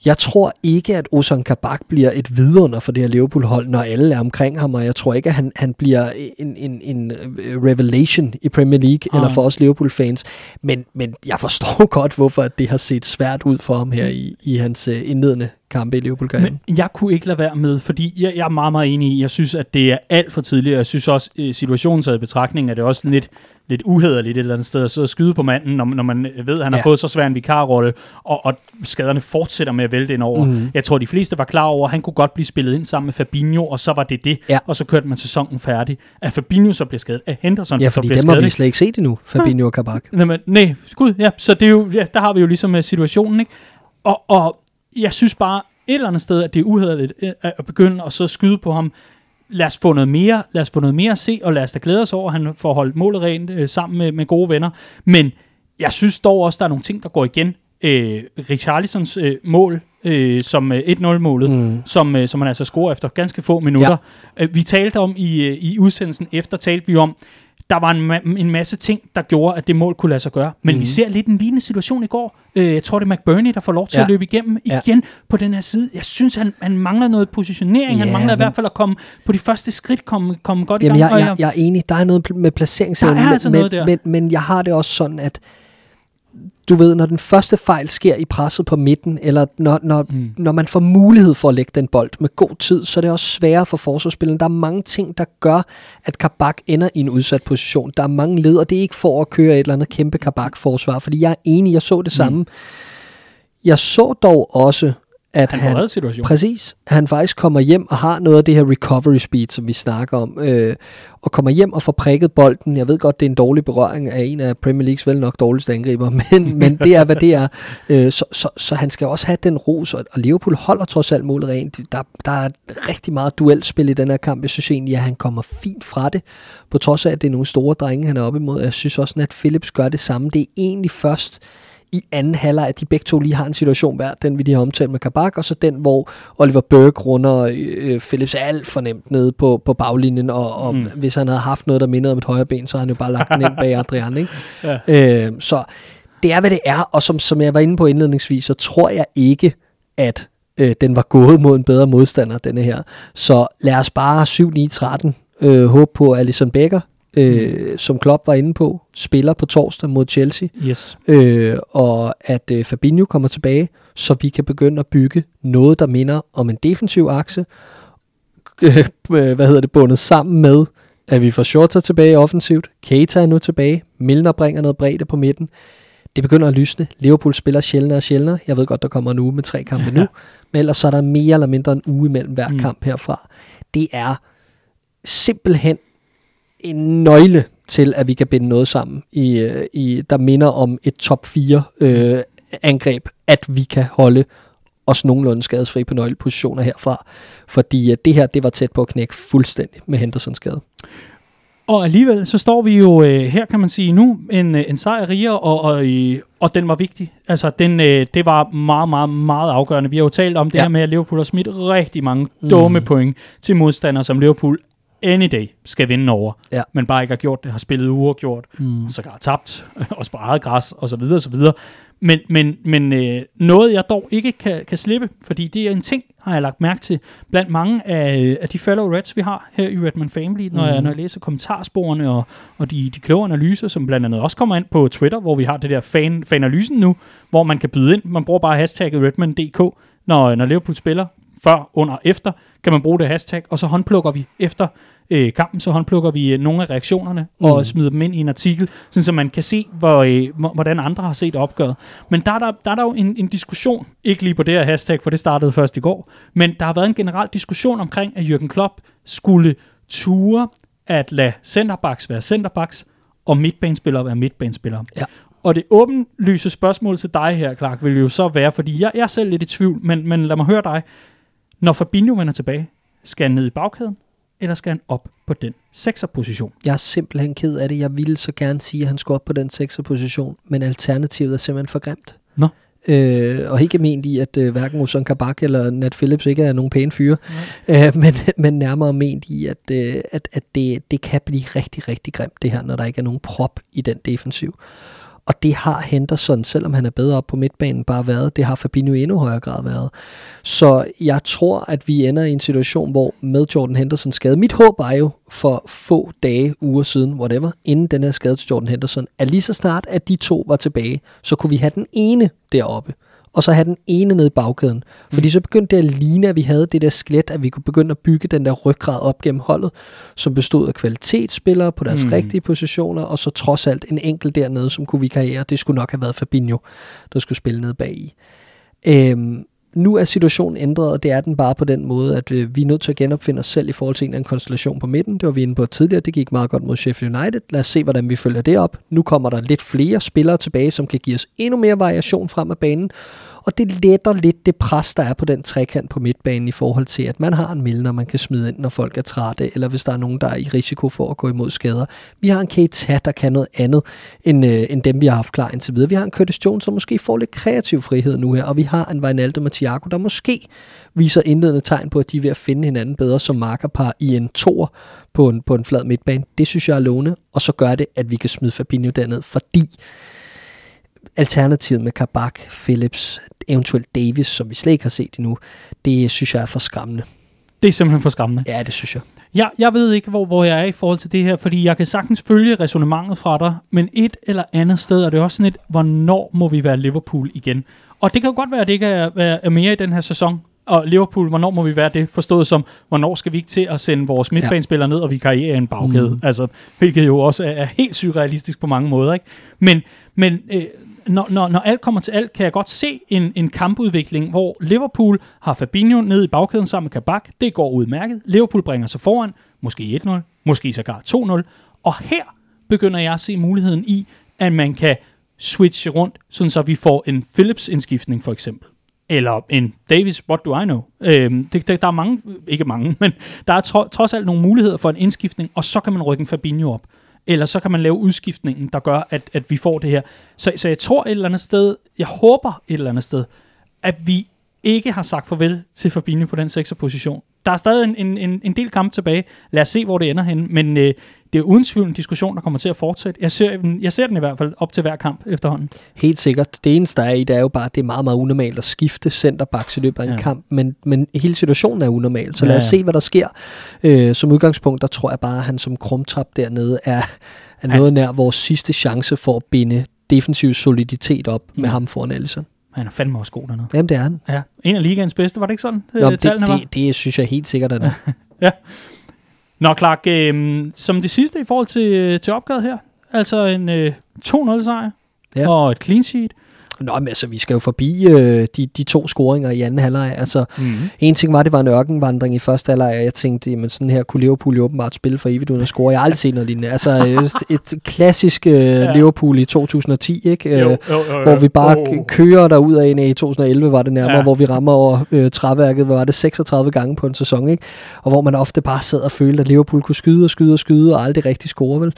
Speaker 2: Jeg tror ikke, at Ozan Kabak bliver et vidunder for det her Liverpool-hold, når alle er omkring ham, og jeg tror ikke, at han, han bliver en, en, en øh, revelation i Premier League,
Speaker 1: Nej.
Speaker 2: eller for os Liverpool-fans. Men, men jeg forstår godt, hvorfor det har set svært ud for ham her i, i hans øh, indledende kampe i Liverpool-karrieren.
Speaker 1: Men jeg kunne ikke lade være med, fordi jeg, jeg er meget, meget enig i, jeg synes, at det er alt for tidligt, og jeg synes også, øh, situationen taget i betragtning, er det også lidt, lidt uhederligt et eller andet sted at sidde og skyde på manden, når, når man ved, at han har
Speaker 2: Ja.
Speaker 1: fået så svær en vikarrolle, og, og skaderne fortsætter med at vælte ind over.
Speaker 2: Mhm.
Speaker 1: Jeg tror, de fleste var klar over, at han kunne godt blive spillet ind sammen med Fabinho, og så var det det,
Speaker 2: Ja.
Speaker 1: og så kørte man sæsonen færdig. At Fabinho så bliver skadet, at Henderson
Speaker 2: Ja,
Speaker 1: så
Speaker 2: fordi
Speaker 1: bliver
Speaker 2: dem har
Speaker 1: skadet.
Speaker 2: vi slet ikke set endnu, Fabinho og Kabak.
Speaker 1: Jamen, nej, gud, ja, så det er jo, ja, der har vi jo ligesom uh, situationen, ikke? Og, og jeg synes bare et eller andet sted, at det er uhederligt øh, at begynde at så skyde på ham. Lad os få noget mere, lad os få noget mere at se, og lad os da glæde os over, at han får holdt målet rent øh, sammen med, med gode venner. Men jeg synes dog også, der er nogle ting, der går igen. Øh, Richarlisons øh, mål, øh, som øh, 1-0-målet, mm. som, øh, som han altså scorer efter ganske få minutter. Ja. Øh, vi talte om i, øh, i udsendelsen efter, talte vi om, der var en, ma- en masse ting, der gjorde, at det mål kunne lade sig gøre. Men mm. vi ser lidt en lignende situation i går. Øh, jeg tror, det er McBurney, der får lov til ja.
Speaker 2: Ja.
Speaker 1: at løbe igennem
Speaker 2: Ja.
Speaker 1: igen på den her side. Jeg synes, han, han mangler noget positionering. Han
Speaker 2: Ja,
Speaker 1: mangler i
Speaker 2: men-
Speaker 1: hvert fald at komme på de første skridt, komme, komme godt
Speaker 2: Jamen,
Speaker 1: i gang.
Speaker 2: jeg, jeg, jeg er enig. Der er noget med placeringsevnen,
Speaker 1: Der er altså
Speaker 2: men, men, men jeg har det også sådan, at du ved, når den første fejl sker i presset på midten, eller når, når,
Speaker 1: Mm.
Speaker 2: mm. når man får mulighed for at lægge den bold med god tid, så er det også sværere for forsvarsspilleren. Der er mange ting, der gør, at Kabak ender i en udsat position. Der er mange led, og det er ikke for at køre et eller andet kæmpe Kabak-forsvar, fordi jeg er enig, jeg så det samme. Jeg så dog også, at
Speaker 1: Han
Speaker 2: han,
Speaker 1: situationen.
Speaker 2: Præcis. Han faktisk kommer hjem og har noget af det her recovery speed, som vi snakker om, øh, og kommer hjem og får prikket bolden. Jeg ved godt, det er en dårlig berøring af en af Premier Leagues vel nok dårligste angriber, men, men det er, hvad det er. Øh, så, så, så han skal også have den ros, og og Liverpool holder trods alt målet rent. Der, der er rigtig meget duelspil i den her kamp. Jeg synes egentlig, at han kommer fint fra det, på trods af, at det er nogle store drenge, han er op imod. Jeg synes også, at Phillips gør det samme. Det er egentlig først i anden halvleg, at de begge to lige har en situation hver, den vi lige har omtalt med Kabak, og så den, hvor Oliver Burke runder øh, Phillips alt for nemt nede på, på baglinjen, og, og Mm. hvis han havde haft noget, der mindede om et højre ben, så havde han jo bare lagt den ind bag Adrian, ikke?
Speaker 1: Ja.
Speaker 2: Øh, så det er, hvad det er, og som, som jeg var inde på indledningsvis, så tror jeg ikke, at øh, den var gået mod en bedre modstander, denne her. Så lad os bare 7-9-13 øh, håbe på Alisson Becker, øh,
Speaker 1: Mm.
Speaker 2: som Klopp var inde på, spiller på torsdag mod Chelsea
Speaker 1: Yes.
Speaker 2: øh, og at øh, Fabinho kommer tilbage, så vi kan begynde at bygge noget, der minder om en defensiv akse, øh, hvad hedder det, bundet sammen med at vi får Shorter tilbage offensivt. Keita er nu tilbage. Milner bringer noget bredde på midten. Det begynder at lysne. Liverpool spiller sjældnere og sjældnere. Jeg ved godt, der kommer en uge med tre kampe nu. Men ellers så er der mere eller mindre en uge imellem hver mm. kamp herfra. Det er simpelthen en nøgle til, at vi kan binde noget sammen, i, øh, i, der minder om et top 4 øh, angreb, at vi kan holde os nogenlunde skadesfri på nøglepositioner herfra. Fordi øh, det her, det var tæt på at knække fuldstændig med Hendersons skade.
Speaker 1: Og alligevel, så står vi jo øh, her, kan man sige, nu en, øh, en sejr rigere, og, og, øh, og den var vigtig. Altså, den, øh, det var meget, meget, meget afgørende. Vi har jo talt om det ja. her med, at Liverpool har smidt rigtig mange mm. dumme point til modstandere, som Liverpool any day skal vinde over, ja. men bare ikke har gjort det, har spillet uafgjort, mm. og så har tabt, også på eget græs, og så videre, og så videre. Men, men, men øh, noget, jeg dog ikke kan, kan slippe, fordi det er en ting, har jeg lagt mærke til, blandt mange af, af de fellow Reds, vi har her i Redman Family, når, mm. jeg, når jeg læser kommentarsporene og, og de, de kloge analyser, som blandt andet også kommer ind på Twitter, hvor vi har det der fan, fananalysen nu, hvor man kan byde ind. Man bruger bare hashtagget Redman.dk, når, når Liverpool spiller, før, under, efter, kan man bruge det hashtag, og så håndplukker vi efter øh, kampen, så håndplukker vi øh, nogle af reaktionerne mm. og smider dem ind i en artikel, sådan så man kan se, hvor, øh, hvordan andre har set opgøret. Men der er der, der, er der jo en, en diskussion, ikke lige på det her hashtag, for det startede først i går, men der har været en generel diskussion omkring, at Jürgen Klopp skulle ture at lade centerbacks være centerbacks, og midtbanespillere være midtbanespillere. Ja. Og det åbenlyse spørgsmål til dig her, Clark, vil jo så være, fordi jeg, jeg er selv lidt i tvivl, men, men lad mig høre dig. Når Fabinho vender tilbage, skal han ned i bagkæden, eller skal han op på den 6'er position?
Speaker 2: Jeg er simpelthen ked af det. Jeg ville så gerne sige, at han skulle op på den 6'er position, men alternativet er simpelthen for grimt.
Speaker 1: Nå.
Speaker 2: Øh, og ikke ment i, at øh, hverken Uson Kabak eller Nat Phillips ikke er nogen pæne fyre, øh, men, men nærmere ment i, at, øh, at, at det, det kan blive rigtig, rigtig grimt det her, når der ikke er nogen prop i den defensiv. Og det har Henderson, selvom han er bedre op på midtbanen, bare været. Det har Fabinho i endnu højere grad været. Så jeg tror, at vi ender i en situation, hvor med Jordan Henderson skade. Mit håb er jo for få dage, uger siden, whatever, inden den her skade til Jordan Henderson, at lige så snart, at de to var tilbage, så kunne vi have den ene deroppe og så have den ene ned i bagkæden. Fordi mm. så begyndte det at ligne, at vi havde det der skelet, at vi kunne begynde at bygge den der ryggrad op gennem holdet, som bestod af kvalitetsspillere på deres mm. rigtige positioner, og så trods alt en enkelt dernede, som kunne vikariere. Det skulle nok have været Fabinho, der skulle spille ned bag i. Øhm, nu er situationen ændret, og det er den bare på den måde, at øh, vi er nødt til at genopfinde os selv i forhold til en eller anden konstellation på midten. Det var vi inde på tidligere, det gik meget godt mod Sheffield United. Lad os se, hvordan vi følger det op. Nu kommer der lidt flere spillere tilbage, som kan give os endnu mere variation frem af banen, og det letter lidt det pres, der er på den trekant på midtbanen i forhold til, at man har en Milner, man kan smide ind, når folk er trætte, eller hvis der er nogen, der er i risiko for at gå imod skader. Vi har en Keita, der kan noget andet, end, øh, end dem, vi har haft klar indtil videre. Vi har en Curtis Jones, som måske får lidt kreativ frihed nu her, og vi har en Wijnaldum og Thiago, der måske viser indledende tegn på, at de er ved at finde hinanden bedre som markerpar i en tor på en, på en flad midtbane. Det synes jeg er lovende, og så gør det, at vi kan smide Fabinho derned, fordi alternativet med Kabak, Phillips, eventuelt Davis, som vi slet ikke har set endnu, det synes jeg er for skræmmende.
Speaker 1: Det er simpelthen for skræmmende.
Speaker 2: Ja, det synes jeg.
Speaker 1: Jeg, jeg ved ikke, hvor, hvor jeg er i forhold til det her, fordi jeg kan sagtens følge resonemanget fra dig, men et eller andet sted er det også sådan et, hvornår må vi være Liverpool igen? Og det kan jo godt være, at det ikke er, er mere i den her sæson, og Liverpool, hvornår må vi være det? Forstået som, hvornår skal vi ikke til at sende vores midtbanespillere ned, og vi karriere en bagkæde? Mm. Altså, hvilket jo også er, er helt surrealistisk på mange måder. Ikke? Men, men øh, når, når, når alt kommer til alt, kan jeg godt se en, en kampudvikling, hvor Liverpool har Fabinho ned i bagkæden sammen med Kabak. Det går udmærket. Liverpool bringer sig foran, måske 1-0, måske sågar 2-0. Og her begynder jeg at se muligheden i, at man kan switche rundt, sådan så vi får en Phillips-indskiftning for eksempel. Eller en Davis, what do I know? Øhm, det, det, der er mange, ikke mange, men der er tro, trods alt nogle muligheder for en indskiftning, og så kan man rykke en Fabinho op eller så kan man lave udskiftningen, der gør, at, at vi får det her. Så, så jeg tror et eller andet sted, jeg håber et eller andet sted, at vi ikke har sagt farvel til Fabinho på den 6. position. Der er stadig en, en, en del kamp tilbage. Lad os se, hvor det ender hen. Men øh, det er uden tvivl en diskussion, der kommer til at fortsætte. Jeg ser, jeg ser den i hvert fald op til hver kamp efterhånden.
Speaker 2: Helt sikkert. Det eneste, der er i, det er jo bare, at det er meget, meget unormalt at skifte centerbacks i løbet af en ja. kamp. Men, men hele situationen er unormal. Så lad os se, hvad der sker. Øh, som udgangspunkt, der tror jeg bare, at han som krumtap dernede er, er noget nær vores sidste chance for at binde defensiv soliditet op mm. med ham foran Allison.
Speaker 1: Han er fandme også god dernede.
Speaker 2: Jamen, det er han.
Speaker 1: Ja. En af ligaens bedste, var det ikke sådan?
Speaker 2: Nå, det, det, det, det, synes jeg helt sikkert, at det
Speaker 1: Ja. Nå, Clark, øh, som det sidste i forhold til, øh, til opgavet her, altså en øh, 2-0 sejr
Speaker 2: Ja.
Speaker 1: og et clean sheet.
Speaker 2: Nå, men altså, vi skal jo forbi øh, de, de to scoringer i anden halvleg. Altså,
Speaker 1: Mm.
Speaker 2: en ting var, at det var en ørkenvandring i første halvleg, og jeg tænkte, jamen sådan her kunne Liverpool jo åbenbart spille for evigt uden at score. Jeg har aldrig set noget lignende. Altså, øh, et klassisk øh, ja. Liverpool i 2010, ikke? Øh,
Speaker 1: Jo, jo, jo, jo.
Speaker 2: hvor vi bare oh. kører der ud af en i 2011 var det nærmere,
Speaker 1: Ja.
Speaker 2: hvor vi rammer over øh, træværket, var det, 36 gange på en sæson, ikke? Og hvor man ofte bare sad og følte, at Liverpool kunne skyde og skyde og skyde, og aldrig rigtig score, vel?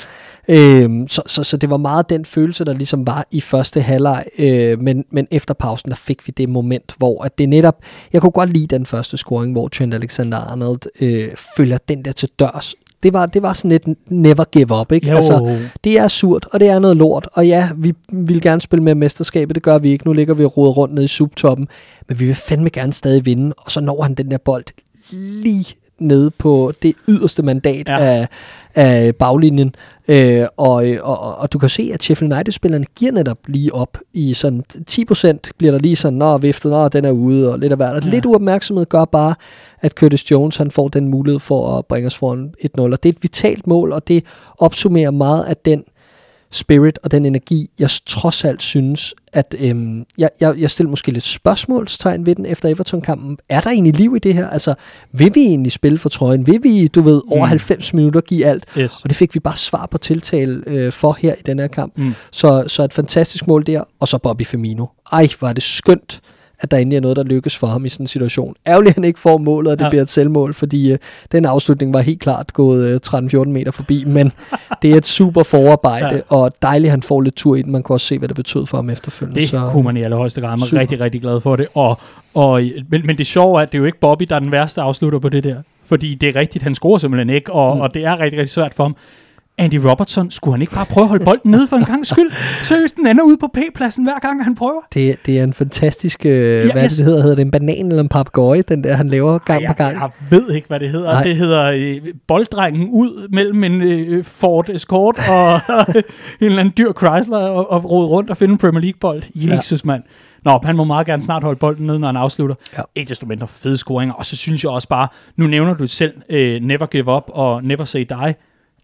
Speaker 2: Øhm, så, så, så det var meget den følelse, der ligesom var i første halvleg, øh, men, men efter pausen, der fik vi det moment, hvor at det netop, jeg kunne godt lide den første scoring, hvor Trent Alexander-Arnold øh, følger den der til dørs. Det var, det var sådan et never give up, ikke?
Speaker 1: Jo.
Speaker 2: Altså, det er surt, og det er noget lort. Og ja, vi vil gerne spille med mesterskabet, det gør vi ikke. Nu ligger vi og roder rundt nede i subtoppen, men vi vil fandme gerne stadig vinde. Og så når han den der bold lige nede på det yderste mandat
Speaker 1: Ja.
Speaker 2: af, af baglinjen. Øh, og, og, og, og du kan se, at Sheffield United-spillerne giver netop lige op i sådan 10% bliver der lige sådan, nå, viftet, nå, den er ude, og lidt af hvert. Og
Speaker 1: Ja.
Speaker 2: lidt uopmærksomhed gør bare, at Curtis Jones han får den mulighed for at bringe os foran 1-0. Og det er et vitalt mål, og det opsummerer meget af den spirit og den energi, jeg trods alt synes, at øhm, jeg, jeg, jeg stiller måske lidt spørgsmålstegn ved den efter Everton-kampen. Er der egentlig liv i det her? Altså, vil vi egentlig spille for trøjen? Vil vi, du ved, over
Speaker 1: Mm.
Speaker 2: 90 minutter give alt?
Speaker 1: Yes.
Speaker 2: Og det fik vi bare svar på tiltale øh, for her i den her kamp.
Speaker 1: Mm.
Speaker 2: Så, så et fantastisk mål der, og så Bobby Firmino. Ej, var det skønt, at der endelig er noget, der lykkes for ham i sådan en situation. Ærgerligt, at han ikke får målet, og det
Speaker 1: Ja.
Speaker 2: bliver et selvmål, fordi øh, den afslutning var helt klart gået øh, 13-14 meter forbi, men det er et super forarbejde,
Speaker 1: Ja.
Speaker 2: og dejligt, at han får lidt tur i den. Man kunne også se, hvad det betød for ham efterfølgende.
Speaker 1: Det
Speaker 2: så,
Speaker 1: kunne man i allerhøjeste grad. Man er
Speaker 2: super.
Speaker 1: rigtig, rigtig glad for det. Og, og, men, men det sjove er, at det er jo ikke Bobby, der er den værste afslutter på det der. Fordi det er rigtigt, han scorer simpelthen ikke, og. Mm. og det er rigtig, rigtig svært for ham. Andy Robertson, skulle han ikke bare prøve at holde bolden nede for en gang skyld? Seriøst, den ender ude på P-pladsen hver gang, han prøver.
Speaker 2: det, det er en fantastisk, øh,
Speaker 1: Ja,
Speaker 2: hvad
Speaker 1: jeg-
Speaker 2: det, hedder? Hedder det en banan eller en papegøje, den der, han laver gang
Speaker 1: Ej,
Speaker 2: på gang?
Speaker 1: Jeg, jeg ved ikke, hvad det hedder. Nej. Det hedder øh, bolddrengen ud mellem en øh, Ford Escort og en eller anden dyr Chrysler og, og rode rundt og finde en Premier League-bold. Jesus, ja. mand. Nå, han må meget gerne snart holde bolden nede, når han afslutter.
Speaker 2: Ja.
Speaker 1: Ikke desto mindre fede scoringer. Og så synes jeg også bare, nu nævner du selv øh, Never Give Up og Never Say Die.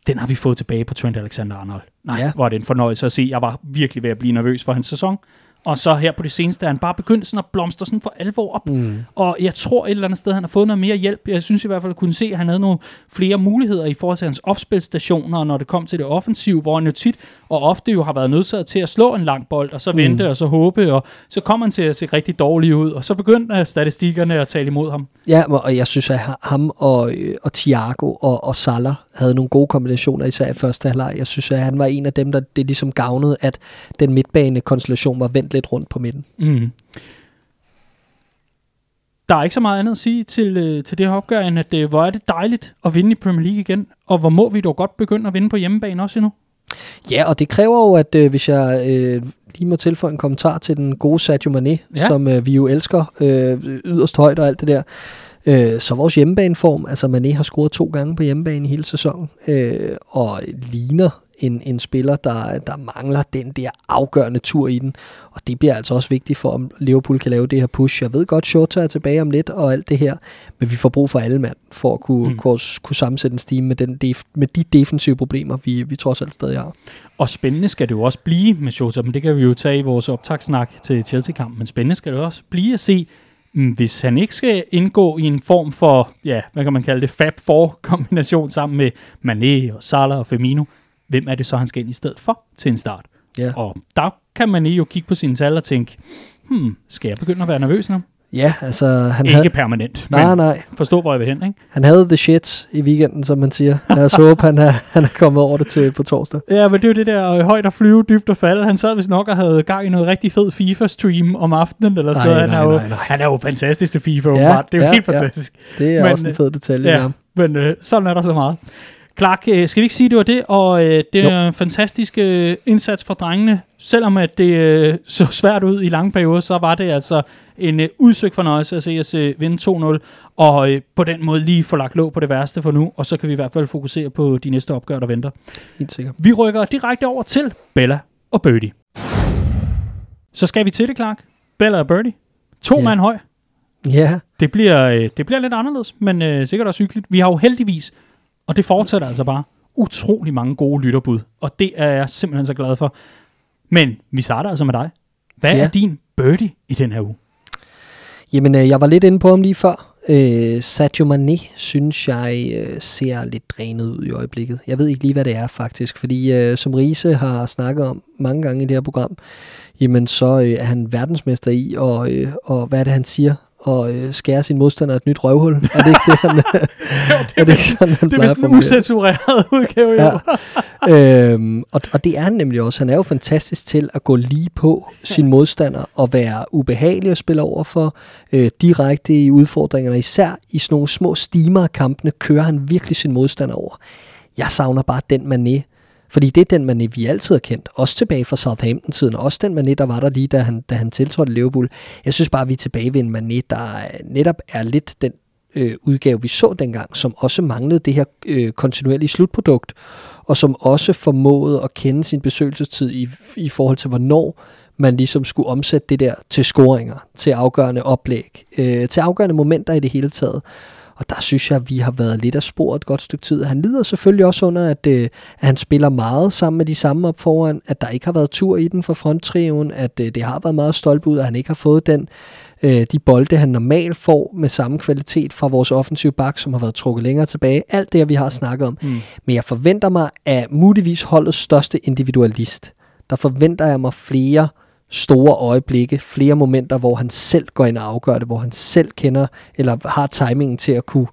Speaker 1: Den har vi fået tilbage på Trent Alexander-Arnold. Nej, ja. Hvor er det en fornøjelse at se. Jeg var virkelig ved at blive nervøs for hans sæson. Og så her på det seneste er han bare begyndt sådan at blomstre sådan for alvor op.
Speaker 2: Mm.
Speaker 1: Og jeg tror et eller andet sted, han har fået noget mere hjælp. Jeg synes i hvert fald, at kunne se, at han havde nogle flere muligheder i forhold til hans opspilstationer, når det kom til det offensive, hvor han jo tit og ofte jo har været nødsaget til at slå en lang bold, og så vente, og så håbe, og så kom han til at se rigtig dårlig ud, og så begyndte øh, statistikkerne at tale imod ham.
Speaker 2: Ja, og jeg synes, at ham og, øh, og Thiago og, og Salah havde nogle gode kombinationer, især i første halvleg. Jeg synes, at han var en af dem, der det ligesom gavnede, at den midtbane-konstellation var vendt lidt rundt på midten.
Speaker 1: Mm. Der er ikke så meget andet at sige til, øh, til det her opgør, end at øh, hvor er det dejligt at vinde i Premier League igen, og hvor må vi dog godt begynde at vinde på hjemmebane også endnu.
Speaker 2: Ja, og det kræver jo, at øh, hvis jeg øh, lige må tilføje en kommentar til den gode Sadio Mane,
Speaker 1: ja.
Speaker 2: som øh, vi jo elsker øh, yderst højt og alt det der, øh, så vores hjemmebaneform, altså Mane har scoret to gange på hjemmebane i hele sæsonen, øh, og ligner en, en spiller, der, der mangler den der afgørende tur i den. Og det bliver altså også vigtigt for, om Liverpool kan lave det her push. Jeg ved godt, Shota er tilbage om lidt og alt det her, men vi får brug for alle mand for at kunne,
Speaker 1: Mm.
Speaker 2: kunne, kunne sammensætte en steam med, den def, med de defensive problemer, vi, vi trods alt stadig har.
Speaker 1: Og spændende skal det jo også blive med Jota, men det kan vi jo tage i vores optagssnak til Chelsea-kampen, men spændende skal det også blive at se, hvis han ikke skal indgå i en form for, ja, hvad kan man kalde det, Fab 4-kombination sammen med Mané og Salah og Firmino, hvem er det så, han skal ind i stedet for til en start?
Speaker 2: Ja.
Speaker 1: Og der kan man jo kigge på sine tal og tænke, hmm, skal jeg begynde at være nervøs nu?
Speaker 2: Ja, altså han
Speaker 1: Ikke
Speaker 2: havde,
Speaker 1: permanent,
Speaker 2: nej,
Speaker 1: men
Speaker 2: nej,
Speaker 1: forstå, hvor jeg vil hen, ikke?
Speaker 2: han havde the shit i weekenden, som man siger. Lad os håbe, han er, han er kommet over det til på torsdag.
Speaker 1: Ja, men det er jo det der øh, højt at flyve, dybt at falde. Han sad vist nok og havde gang i noget rigtig fed FIFA-stream om aftenen, eller sådan noget. Han,
Speaker 2: nej,
Speaker 1: er jo,
Speaker 2: nej, nej.
Speaker 1: han er jo fantastisk til FIFA,
Speaker 2: Ja,
Speaker 1: åbenbart. Det er jo
Speaker 2: ja,
Speaker 1: helt
Speaker 2: ja.
Speaker 1: fantastisk.
Speaker 2: Det er
Speaker 1: men,
Speaker 2: også en fed detalje.
Speaker 1: Ja,
Speaker 2: Ja.
Speaker 1: men øh, sådan er der så meget. Clark, øh, skal vi ikke sige, det var det? Og øh, det er en fantastisk øh, indsats for drengene. Selvom at det øh, så svært ud i lange perioder, så var det altså en øh, udsøgt fornøjelse at se os øh, vinde 2-0. Og øh, på den måde lige få lagt låg på det værste for nu. Og så kan vi i hvert fald fokusere på de næste opgør, der venter.
Speaker 2: Helt sikkert.
Speaker 1: Vi rykker direkte over til Bella og Birdie. Så skal vi til det, Clark. Bella og Birdie. To
Speaker 2: Ja.
Speaker 1: mand høj.
Speaker 2: Ja,
Speaker 1: Det bliver, øh, det bliver lidt anderledes, men øh, sikkert også hyggeligt. Vi har jo heldigvis Og det fortsætter altså bare utrolig mange gode lytterbud, og det er jeg simpelthen så glad for. Men vi starter altså med dig. Hvad ja. Er din birdie i den her uge?
Speaker 2: Jamen, øh, jeg var lidt inde på ham lige før. Øh, Sadio Mane, synes jeg, øh, ser lidt drænet ud i øjeblikket. Jeg ved ikke lige, hvad det er faktisk, fordi øh, som Riese har snakket om mange gange i det her program, jamen så øh, er han verdensmester i, og, øh, og hvad er det, han siger? Og øh, skære sin modstander et nyt røvhul. Er det ikke det, han, er det ikke sådan, han
Speaker 1: Det er vist en usensureret udgave, jo.
Speaker 2: Ja. øhm, og, og det er han nemlig også. Han er jo fantastisk til at gå lige på sin modstander og være ubehagelig at spille over for, øh, direkte i udfordringerne. Især i sådan nogle små stimer af kampene kører han virkelig sin modstander over. Jeg savner bare den mané, fordi det er den Mané, vi altid har kendt. Også tilbage fra Southampton-tiden. Også den Mané, der var der lige, da han, da han tiltrådte Liverpool. Jeg synes bare, vi er tilbage ved en Mané, der øh, netop er lidt den øh, udgave, vi så dengang, som også manglede det her øh, kontinuerlige slutprodukt, og som også formåede at kende sin besøgelsestid i, i forhold til, hvornår man ligesom skulle omsætte det der til scoringer, til afgørende oplæg, øh, til afgørende momenter i det hele taget. Og der synes jeg, at vi har været lidt af spor et godt stykke tid. Han lider selvfølgelig også under, at, øh, at han spiller meget sammen med de samme op foran, at der ikke har været tur i den for fronttriven, at øh, det har været meget stolpe ud, at han ikke har fået den, øh, de bolde, han normalt får med samme kvalitet fra vores offensive bak, som har været trukket længere tilbage. Alt det, vi har snakket om. Mm. Men jeg forventer mig af muligvis holdets største individualist. Der forventer jeg mig flere store øjeblikke, flere momenter, hvor han selv går ind og afgør det, hvor han selv kender, eller har timingen til at kunne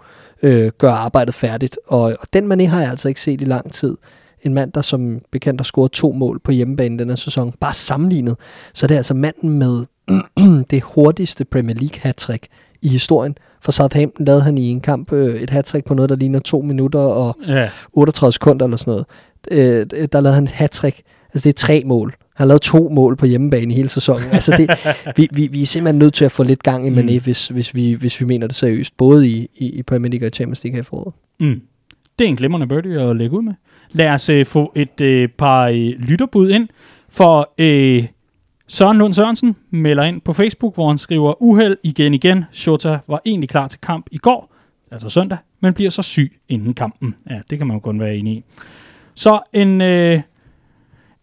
Speaker 2: øh, gøre arbejdet færdigt. Og, og den Mané har jeg altså ikke set i lang tid. En mand, der som bekendt har scoret to mål på hjemmebane denne sæson, bare sammenlignet, så det er altså manden med det hurtigste Premier League hattrick i historien. For Southampton lavede han i en kamp øh, et hattrick på noget, der ligner to minutter og
Speaker 1: Ja.
Speaker 2: 38 sekunder eller sådan noget. Øh, der lavede han et hattrick. Altså det er tre mål. Han har lavet to mål på hjemmebane i hele sæsonen. Altså det, vi, vi, vi er simpelthen nødt til at få lidt gang i Mané, mm. hvis, hvis, vi, hvis vi mener det seriøst. Både i, i, i Premier League og Champions League her i foråret.
Speaker 1: Mm. Det er en glimrende birdie at lægge ud med. Lad os øh, få et øh, par øh, lytterbud ind, for øh, Søren Lund Sørensen melder ind på Facebook, hvor han skriver, uheld igen igen, Shota var egentlig klar til kamp i går, altså søndag, men bliver så syg inden kampen. Ja, det kan man jo kun være enig i. Så en, øh,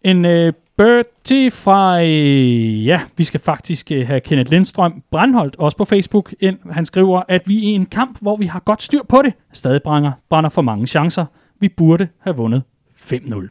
Speaker 1: en øh, birdie fra, øh, ja, vi skal faktisk øh, have Kenneth Lindstrøm Brandholdt, også på Facebook, ind. Han skriver, at vi i en kamp, hvor vi har godt styr på det, stadig brænder, brænder for mange chancer. Vi burde have vundet 5-0.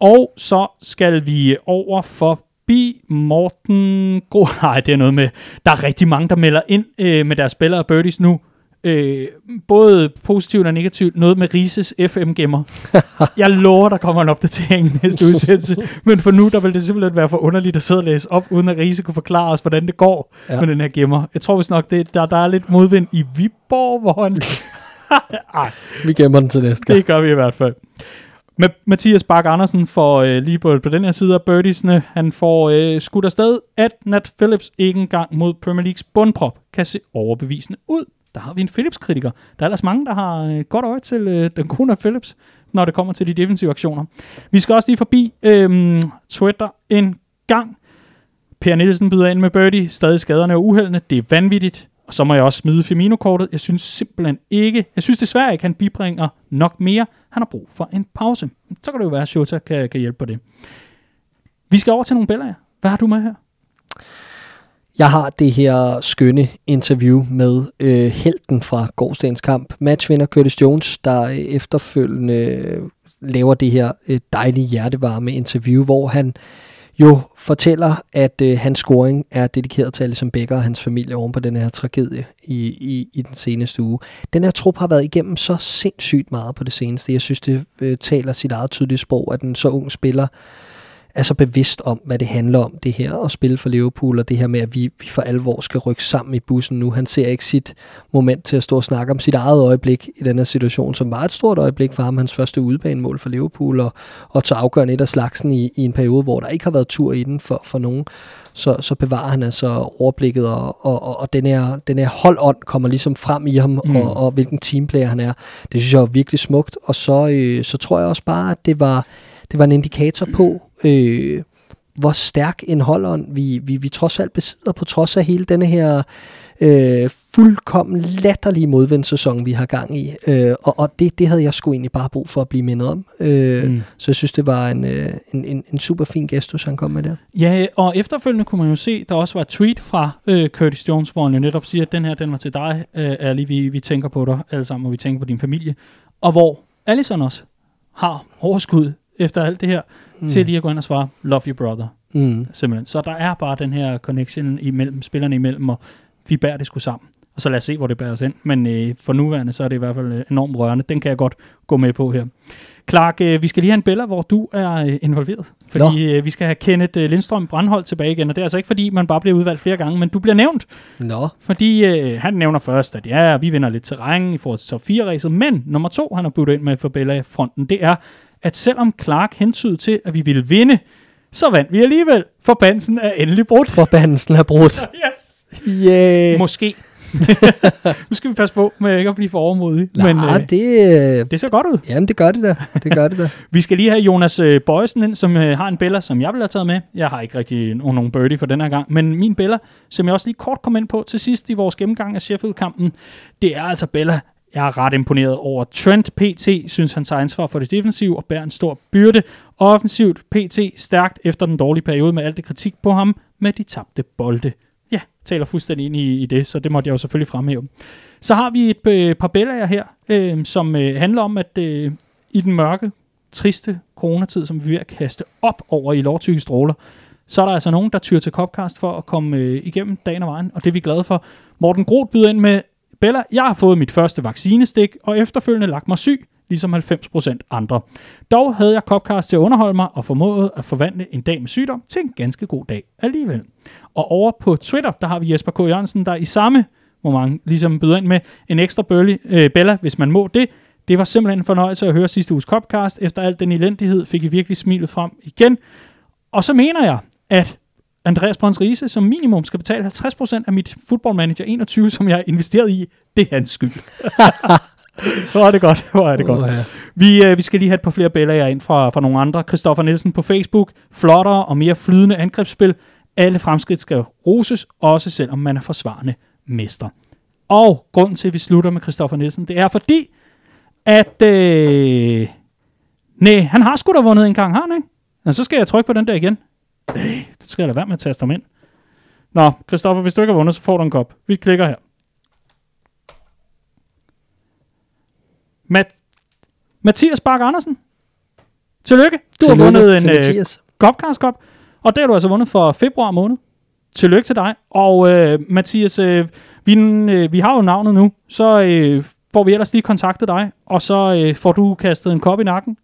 Speaker 1: Og så skal vi over for forbi Morten Gro... Nej, det er noget med... Der er rigtig mange, der melder ind øh, med deres spillere og birdies nu. Øh, både positivt og negativt. Noget med Rises FM-gemmer. Jeg lover, der kommer en opdatering i næste udsendelse. Men for nu, der vil det simpelthen være for underligt at sidde og læse op, uden at Rise kunne forklare os, hvordan det går ja.
Speaker 2: Ja.
Speaker 1: med den her gemmer. Jeg tror vist nok, det, der, der er lidt modvind i Viborg, hvor han... Ej,
Speaker 2: Vi gemmer den til næste gang.
Speaker 1: det gør vi i hvert fald. Med Mathias Bak Andersen får øh, lige på, på den her side af birdiesne, han får øh, skudt afsted, at Nat Phillips ikke engang mod Premier Leagues bundprop kan se overbevisende ud. Der har vi en Philips-kritiker. Der er ellers mange, der har øh, godt øje til øh, den kone af Philips, når det kommer til de defensive aktioner. Vi skal også lige forbi øh, Twitter en gang. Per Nielsen byder ind med birdie. Stadig skaderne og uheldene. Det er vanvittigt. Og så må jeg også smide Firmino-kortet. Jeg synes simpelthen ikke... Jeg synes desværre ikke, han bibringer nok mere. Han har brug for en pause. Så kan det jo være, at Shota kan, kan hjælpe på det. Vi skal over til nogle billeder. Hvad har du med her?
Speaker 2: Jeg har det her skønne interview med øh, helten fra gårdsdagens kamp. Matchvinder Curtis Jones, der øh, efterfølgende øh, laver det her øh, dejlige hjertevarme interview, hvor han jo fortæller, at øh, hans scoring er dedikeret til Alison Becker og hans familie oven på den her tragedie i, i, i den seneste uge. Den her trup har været igennem så sindssygt meget på det seneste. Jeg synes, det øh, taler sit eget tydelige sprog, at en så ung spiller er så bevidst om, hvad det handler om, det her at spille for Liverpool, og det her med, at vi, vi for alvor skal rykke sammen i bussen nu. Han ser ikke sit moment til at stå og snakke om sit eget øjeblik i den her situation, som var et stort øjeblik for ham, hans første udebanemål for Liverpool, og, og til afgørende et af slagsen i, i en periode, hvor der ikke har været tur i den for, for nogen. Så, så bevarer han altså overblikket, og, og, og, og den, her, den her holdånd kommer ligesom frem i ham,
Speaker 1: mm.
Speaker 2: og, og hvilken teamplayer han er. Det synes jeg er virkelig smukt, og så, øh, så tror jeg også bare, at det var, det var en indikator på, øh, hvor stærk en holdånd vi, vi, vi trods alt besidder, på trods af hele denne her øh, fuldkommen latterlige modvindssæson, vi har gang i. Øh, og og det, det havde jeg sgu egentlig bare brug for at blive mindet om. Øh, mm. Så jeg synes, det var en, øh, en, en, en super fin gestus, han kom med der.
Speaker 1: Ja, og efterfølgende kunne man jo se, der også var et tweet fra øh, Curtis Jones, hvor han jo netop siger, at den her, den var til dig, øh, Ali, vi, vi tænker på dig alle sammen, og vi tænker på din familie. Og hvor Allison også har overskud efter alt det her, mm. til lige at gå ind og svare, love you brother.
Speaker 2: Mm.
Speaker 1: Simpelthen. Så der er bare den her connection imellem spillerne imellem, og vi bærer det sgu sammen. Og så lad os se, hvor det bærer os ind. Men øh, for nuværende, så er det i hvert fald øh, enormt rørende. Den kan jeg godt gå med på her. Clark, øh, vi skal lige have en billede, hvor du er øh, involveret. Fordi øh, vi skal have Kenneth øh, Lindstrøm Brandhold tilbage igen. Og det er altså ikke fordi, man bare bliver udvalgt flere gange, men du bliver nævnt.
Speaker 2: Nå.
Speaker 1: Fordi øh, han nævner først, at ja, vi vinder lidt terræn i forhold til top 4-ræset. Men nummer to, han har budt ind med for Bella i fronten, det er, at selvom Clark hentydede til, at vi ville vinde, så vandt vi alligevel. Forbandelsen er endelig brudt.
Speaker 2: Forbandelsen er brudt.
Speaker 1: Yes.
Speaker 2: Yeah.
Speaker 1: Måske. nu skal vi passe på med ikke at blive for overmodige.
Speaker 2: Nej,
Speaker 1: men, øh,
Speaker 2: det,
Speaker 1: det ser godt ud.
Speaker 2: jamen det gør det da. Det gør det da.
Speaker 1: Vi skal lige have Jonas øh, Bøjsen ind, som øh, har en bella, som jeg vil have taget med. Jeg har ikke rigtig nogen, nogen birdie for den her gang, men min bella, som jeg også lige kort kom ind på til sidst i vores gennemgang af Sheffield-kampen, det er altså Bella, jeg er ret imponeret over. Trent PT synes, han tager ansvar for det defensive og bærer en stor byrde. Offensivt PT stærkt efter den dårlige periode med alt det kritik på ham med de tabte bolde. Ja, taler fuldstændig ind i, i det, så det måtte jeg jo selvfølgelig fremhæve. Så har vi et øh, par billeder her, øh, som øh, handler om, at øh, i den mørke, triste coronatid, som vi er ved at kaste op over i lovtykke stråler, så er der altså nogen, der tyrer til Copcast for at komme øh, igennem dagen og vejen, og det er vi glade for. Morten Groth byder ind med, Bella, jeg har fået mit første vaccinestik, og efterfølgende lagt mig syg, ligesom 90% andre. Dog havde jeg Copcast til at underholde mig og formået at forvandle en dag med sygdom til en ganske god dag alligevel. Og over på Twitter, der har vi Jesper K. Jørgensen, der i samme moment ligesom byder ind med en ekstra bølge, øh, Bella, hvis man må det. Det var simpelthen en fornøjelse at høre sidste uges Copcast. Efter al den elendighed fik I virkelig smilet frem igen. Og så mener jeg, at Andreas Brøns Riese som minimum skal betale 50% af mit Football Manager 21, som jeg har investeret i. Det er hans skyld. Hvor er det godt, hvor er det godt.
Speaker 2: Ja.
Speaker 1: Vi, øh, vi skal lige have et par flere billeder ind fra, fra nogle andre. Christoffer Nielsen på Facebook. Flottere og mere flydende angrebsspil. Alle fremskridt skal roses, også selvom man er forsvarende mester. Og grunden til, at vi slutter med Christoffer Nielsen, det er fordi, at... Øh, nej, han har sgu da vundet en gang, har han ikke? Men så skal jeg trykke på den der igen. Nej, du skal lade være med at taste ham ind. Nå, Christoffer, hvis du ikke har vundet, så får du en kop. Vi klikker her. Mat- Mathias Bak Andersen. Tillykke. Du har vundet en øh, Cup, og det har du altså vundet for februar måned. Tillykke til dig. Og øh, Mathias, øh, vi, øh, vi har jo navnet nu, så øh, får vi ellers lige kontaktet dig, og så øh, får du kastet en kop i nakken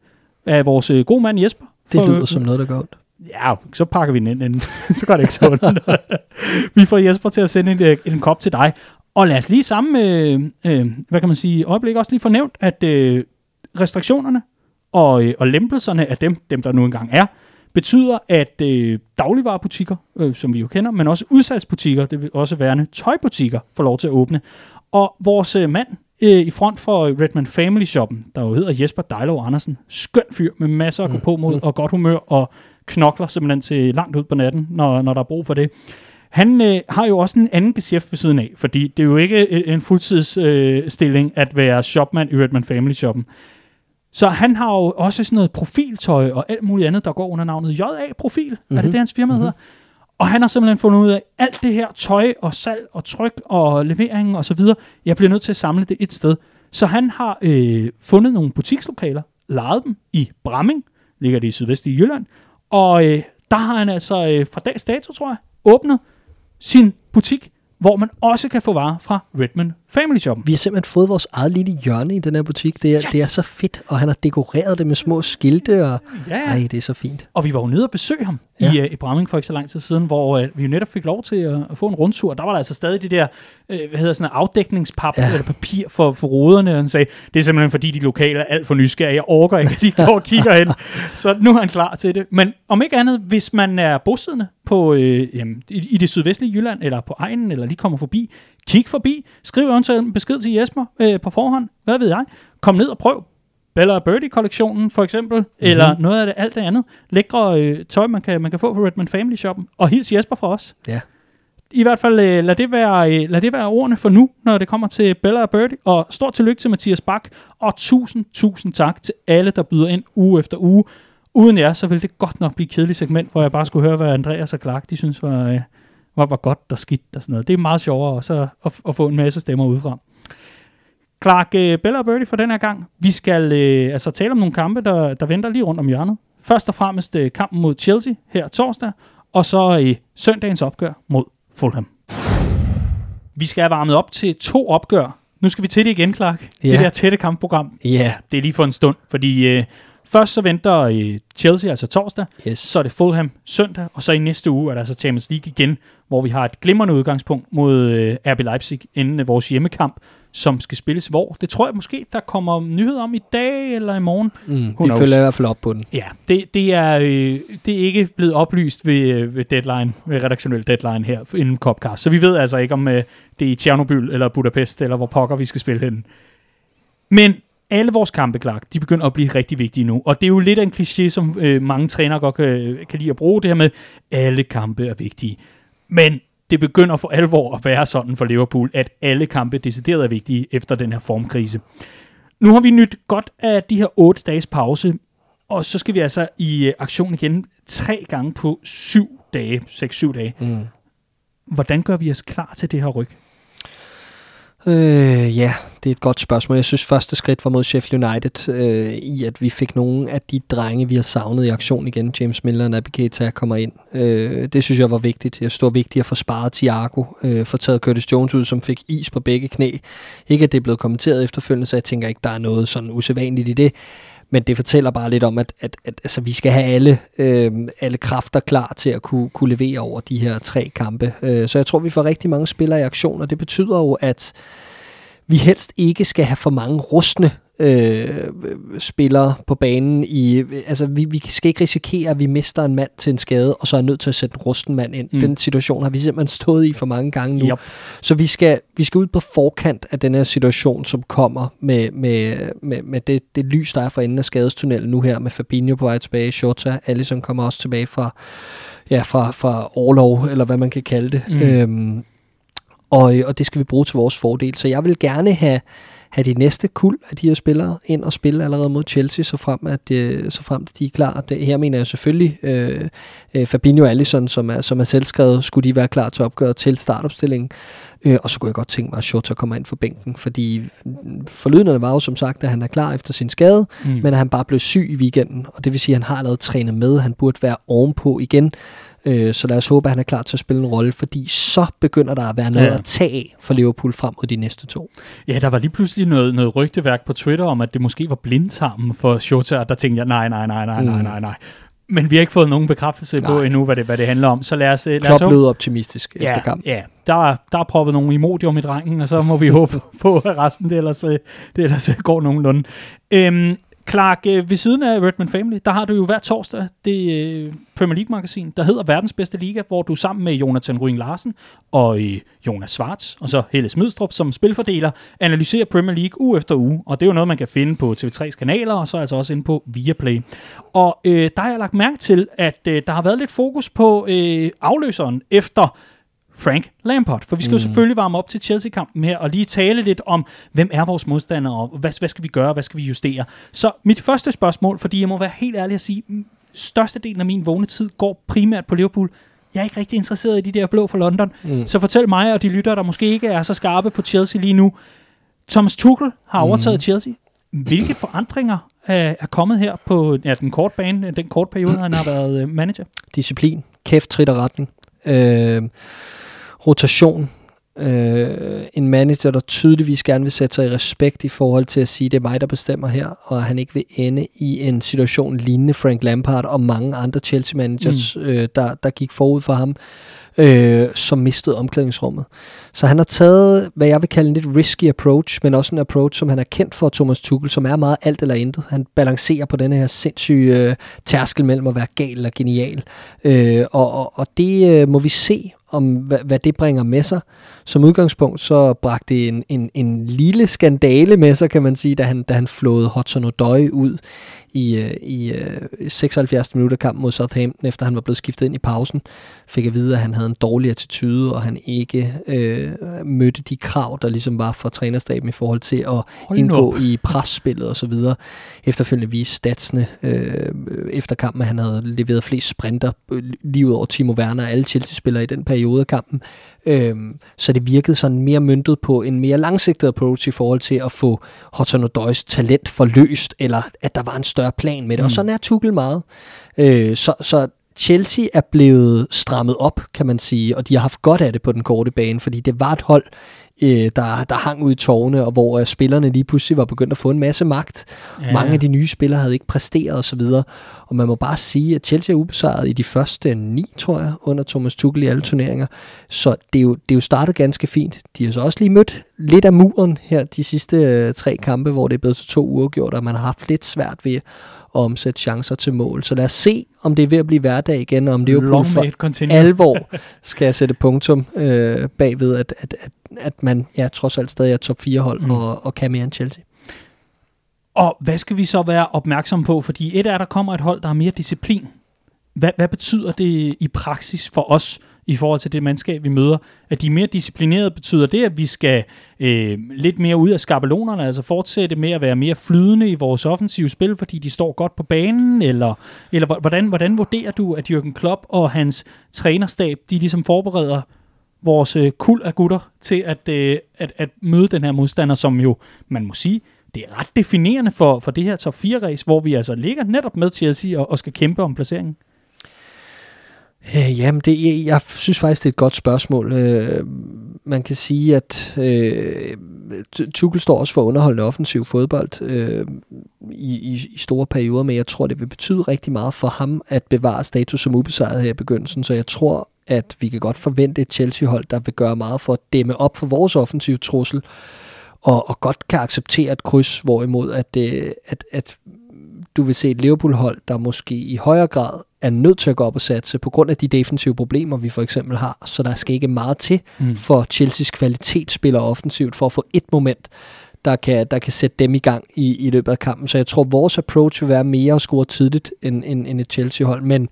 Speaker 1: af vores øh, gode mand Jesper.
Speaker 2: Det
Speaker 1: For-
Speaker 2: lyder som noget, der går ondt.
Speaker 1: Ja, så pakker vi den ind, inden. så går det ikke så ondt. vi får Jesper til at sende en, øh, en kop til dig. Og lad os lige samme, øh, øh, hvad kan man sige, øjeblik også lige få nævnt, at øh, restriktionerne og, øh, og lempelserne af dem, dem der nu engang er, betyder, at øh, dagligvarerbutikker, øh, som vi jo kender, men også udsalgsbutikker, det vil også værende tøjbutikker, får lov til at åbne. Og vores øh, mand øh, i front for Redman Family Shoppen, der jo hedder Jesper Dejlov Andersen, skøn fyr med masser at gå på mod og godt humør og knokler simpelthen til langt ud på natten, når, når der er brug for det. Han øh, har jo også en anden geschæft ved siden af, fordi det er jo ikke øh, en fuldtidsstilling øh, stilling at være shopmand i Redman Family Shoppen. Så han har jo også sådan noget profiltøj og alt muligt andet, der går under navnet JA Profil. Mm-hmm. Er det det, hans firma mm-hmm. hedder? Og han har simpelthen fundet ud af, alt det her tøj og salg og tryk og levering og så videre, jeg bliver nødt til at samle det et sted. Så han har øh, fundet nogle butikslokaler, lejet dem i Bramming, ligger det i sydvestlige Jylland, og øh, der har han altså øh, fra dags dato, tror jeg, åbnet sin butik, hvor man også kan få varer fra Redman Family Shoppen.
Speaker 2: Vi har simpelthen fået vores eget lille hjørne i den her butik. Det er,
Speaker 1: Yes!
Speaker 2: det er så fedt, og han har dekoreret det med små skilte, og
Speaker 1: Ja,
Speaker 2: ej, det er så fint.
Speaker 1: Og vi var jo nede og besøge ham
Speaker 2: Ja.
Speaker 1: i, uh, i Bramming for ikke så lang tid siden, hvor uh, vi jo netop fik lov til at, at få en rundtur. Der var der altså stadig det der, uh, hvad hedder sådan afdækningspap
Speaker 2: ja.
Speaker 1: eller papir for, for ruderne. Og han sagde, det er simpelthen fordi de lokale er alt for nysgerrige. Jeg orker ikke, at de går og kigger hen. Så nu er han klar til det. Men om ikke andet, hvis man er bosiddende på, øh, jamen, i, i det sydvestlige Jylland, eller på egnen, eller lige kommer forbi, kig forbi, skriv eventuelt en besked til Jesper øh, på forhånd. Hvad ved jeg? Kom ned og prøv. Bella Birdie-kollektionen for eksempel, mm-hmm. eller noget af det, alt det andet. Lækre øh, tøj, man kan, man kan få fra Redman Family Shoppen. Og hils Jesper fra os.
Speaker 2: Ja.
Speaker 1: i hvert fald øh, lad, det være, øh, lad det være ordene for nu, når det kommer til Bella og Birdie. Og stort tillykke til Mathias Bak, og tusind, tusind tak til alle, der byder ind uge efter uge. Uden jer, så ville det godt nok blive et kedeligt segment, hvor jeg bare skulle høre, hvad Andreas og Clark, de synes var, øh, var, var godt og skidt og sådan noget. Det er meget sjovere også at, at, at få en masse stemmer udefra. Clark, øh, Bella og Birdie for den her gang. Vi skal øh, altså tale om nogle kampe, der, der venter lige rundt om hjørnet. Først og fremmest øh, kampen mod Chelsea her torsdag, og så øh, søndagens opgør mod Fulham. Vi skal have varmet op til to opgør. Nu skal vi til det igen, Clark.
Speaker 2: Ja.
Speaker 1: Det der tætte kampprogram.
Speaker 2: Ja,
Speaker 1: Det er lige for en stund, fordi øh, først så venter øh, Chelsea, altså torsdag,
Speaker 2: yes.
Speaker 1: så er det Fulham søndag, og så i næste uge er der så Champions League igen, hvor vi har et glimrende udgangspunkt mod øh, RB Leipzig inden øh, vores hjemmekamp, som skal spilles hvor. Det tror jeg måske, der kommer nyheder om i dag eller i morgen.
Speaker 2: Mm, de følger i hvert fald op på den.
Speaker 1: Ja, det, det, er, øh, det er ikke blevet oplyst ved, øh, ved deadline, ved redaktionel deadline her inden Copcast. Så vi ved altså ikke, om øh, det er i Tjernobyl eller Budapest, eller hvor pokker vi skal spille hen. Men alle vores kampe, Clark, de begynder at blive rigtig vigtige nu. Og det er jo lidt af en kliché, som øh, mange trænere godt kan, kan lide at bruge, det her med, alle kampe er vigtige. Men det begynder for alvor at være sådan for Liverpool, at alle kampe decideret er vigtige efter den her formkrise. Nu har vi nyt godt af de her otte dages pause, og så skal vi altså i øh, aktion igen tre gange på syv dage, seks-syv dage.
Speaker 2: Mm.
Speaker 1: Hvordan gør vi os klar til det her ryg?
Speaker 2: Øh, ja, det er et godt spørgsmål. Jeg synes, første skridt var mod Sheffield United, øh, i at vi fik nogle af de drenge, vi har savnet i aktion igen. James Miller og Naby Keita kommer ind. Øh, det synes jeg var vigtigt. Jeg stod vigtigt at få sparet Thiago, øh, få taget Curtis Jones ud, som fik is på begge knæ. Ikke at det er blevet kommenteret efterfølgende, så jeg tænker ikke, der er noget sådan usædvanligt i det. Men det fortæller bare lidt om, at, at, at altså, vi skal have alle, øh, alle kræfter klar til at kunne, kunne levere over de her tre kampe. Øh, så jeg tror, vi får rigtig mange spillere i aktion, og det betyder jo, at vi helst ikke skal have for mange rustne øh, spillere på banen. I, altså, vi, vi skal ikke risikere, at vi mister en mand til en skade, og så er nødt til at sætte en rusten mand ind.
Speaker 1: Mm.
Speaker 2: Den situation har vi simpelthen stået i for mange gange nu.
Speaker 1: Yep.
Speaker 2: Så vi skal, vi skal ud på forkant af den her situation, som kommer med, med, med, med det, det lys, der er for enden af skadestunnelen nu her, med Fabinho på vej tilbage, Shota, Allison kommer også tilbage fra, ja, fra, fra overlov, eller hvad man kan kalde det.
Speaker 1: Mm.
Speaker 2: Øhm, og, og det skal vi bruge til vores fordel. Så jeg vil gerne have, have de næste kul af de her spillere ind og spille allerede mod Chelsea, så frem at, øh, så frem at de er klar. Det, her mener jeg selvfølgelig øh, øh, Fabinho og Alisson, som er, som er selvskrevet, skulle de være klar til opgøret til startopstillingen. Øh, og så kunne jeg godt tænke mig, at Shota kommer ind for bænken, fordi forlydende var jo som sagt, at han er klar efter sin skade,
Speaker 1: Mm.
Speaker 2: men at han bare blev syg i weekenden, og det vil sige, at han har allerede trænet med, han burde være ovenpå igen, Øh, så lad os håbe, at han er klar til at spille en rolle, fordi så begynder der at være noget
Speaker 1: Ja.
Speaker 2: at tage af for Liverpool frem mod de næste to.
Speaker 1: Ja, der var lige pludselig noget, noget rygteværk på Twitter om, at det måske var blindtarmen for Shota, og der tænkte jeg, nej, nej, nej, nej, nej,
Speaker 2: Mm.
Speaker 1: nej, nej. Men vi har ikke fået nogen bekræftelse på
Speaker 2: Nej.
Speaker 1: endnu, hvad det, hvad det handler om. Så lad os, øh, lad os
Speaker 2: Klopp lød optimistisk
Speaker 1: ja,
Speaker 2: efter kampen.
Speaker 1: ja, der, er- der er proppet nogle emojier i drengen, og så må vi håbe på, at resten det ellers, øh, det ellers øh, går nogenlunde. Øhm, Clark, øh, ved siden af Redman Family, der har du jo hver torsdag det øh, Premier League-magasin, der hedder Verdens Bedste Liga, hvor du sammen med Jonathan Ruin Larsen og øh, Jonas Schwartz, og så Helle Smidstrup som spilfordeler, analyserer Premier League uge efter uge. Og det er jo noget, man kan finde på TV3's kanaler, og så altså også inde på Viaplay. Og øh, der har jeg lagt mærke til, at øh, der har været lidt fokus på øh, afløseren efter Frank Lampard. For vi skal mm. jo selvfølgelig varme op til Chelsea-kampen her, og lige tale lidt om, hvem er vores modstandere, og hvad, hvad skal vi gøre, hvad skal vi justere. Så mit første spørgsmål, fordi jeg må være helt ærlig at sige, mm, størstedelen af min vågne tid går primært på Liverpool. Jeg er ikke rigtig interesseret i de der blå fra London. Mm. Så fortæl mig og de lyttere, der måske ikke er så skarpe på Chelsea lige nu. Thomas Tuchel har overtaget mm. Chelsea. Hvilke forandringer er, er kommet her på ja, den korte bane, den korte periode, han har været øh, manager?
Speaker 2: Disciplin, kæft, trit og retning. Øh, rotation. Øh, en manager, der tydeligvis gerne vil sætte sig i respekt i forhold til at sige, det er mig, der bestemmer her, og at han ikke vil ende i en situation lignende Frank Lampard og mange andre Chelsea-managers, mm. øh, der, der gik forud for ham, øh, som mistede omklædningsrummet. Så han har taget, hvad jeg vil kalde en lidt risky approach, men også en approach, som han er kendt for, Thomas Tuchel, som er meget alt eller intet. Han balancerer på den her sindssyge øh, tærskel mellem at være gal og genial. Øh, og, og, og det øh, må vi se, om hvad, hvad det bringer med sig som udgangspunkt så bragte en, en, en lille skandale med sig, kan man sige, da han, da han flåede Hudson Odoi ud i, øh, i øh, 76 minutter kamp mod Southampton, efter han var blevet skiftet ind i pausen. Fik at vide, at han havde en dårlig attitude, og han ikke øh, mødte de krav, der ligesom var for trænerstaben i forhold til at Hold indgå i presspillet osv. Efterfølgende viste statsene øh, efter kampen, at han havde leveret flest sprinter øh, lige ud over Timo Werner og alle Chelsea-spillere i den periode af kampen. Øhm, så det virkede sådan mere møntet på en mere langsigtet approach i forhold til at få Hudson O'Doys talent forløst, eller at der var en større plan med det. Mm. Og sådan er Tuchel meget. Øh, så, så Chelsea er blevet strammet op, kan man sige, og de har haft godt af det på den korte bane, fordi det var et hold, øh, der, der hang ud i tårne, og hvor øh, spillerne lige pludselig var begyndt at få en masse magt. Ja. Mange af de nye spillere havde ikke præsteret osv. Og, og man må bare sige, at Chelsea er ubesejret i de første ni, tror jeg, under Thomas Tuchel i alle turneringer. Så det er jo, det er jo startet ganske fint. De har så også lige mødt lidt af muren her de sidste øh, tre kampe, hvor det er blevet to uger gjort, og man har haft lidt svært ved at omsætte chancer til mål. Så lad os se, om det er ved at blive hverdag igen, og om Liverpool for alvor skal sætte punktum øh, bagved, at, at, at at man ja, trods alt stadig er top 4 hold mm. og, og kan mere end Chelsea.
Speaker 1: Og hvad skal vi så være opmærksom på? Fordi et er, at der kommer et hold, der har mere disciplin. Hvad, hvad betyder det i praksis for os i forhold til det mandskab, vi møder? At de er mere disciplinerede, betyder det, at vi skal øh, lidt mere ud af skabelonerne, altså fortsætte med at være mere flydende i vores offensive spil, fordi de står godt på banen? Eller, eller hvordan, hvordan vurderer du, at Jürgen Klopp og hans trænerstab, de ligesom forbereder vores øh, kul af gutter til at, øh, at, at møde den her modstander, som jo, man må sige, det er ret definerende for, for det her top 4-race, hvor vi altså ligger netop med Chelsea og, og skal kæmpe om placeringen.
Speaker 2: Øh, jamen, det, jeg, jeg synes faktisk, det er et godt spørgsmål. Øh, man kan sige, at øh, Tuchel står også for underholdende offensiv fodbold øh, i, i, i store perioder, men jeg tror, det vil betyde rigtig meget for ham at bevare status som ubesejret her i begyndelsen, så jeg tror, at vi kan godt forvente et Chelsea-hold, der vil gøre meget for at dæmme op for vores offensive trussel, og, og godt kan acceptere et kryds, hvorimod at, øh, at, at du vil se et Liverpool-hold, der måske i højere grad er nødt til at gå op og satse på grund af de defensive problemer, vi for eksempel har. Så der skal ikke meget til mm. for Chelseas kvalitetsspillere offensivt for at få et moment, der kan, der kan sætte dem i gang i, i løbet af kampen. Så jeg tror, vores approach vil være mere at score tidligt end, end, end et Chelsea-hold. Men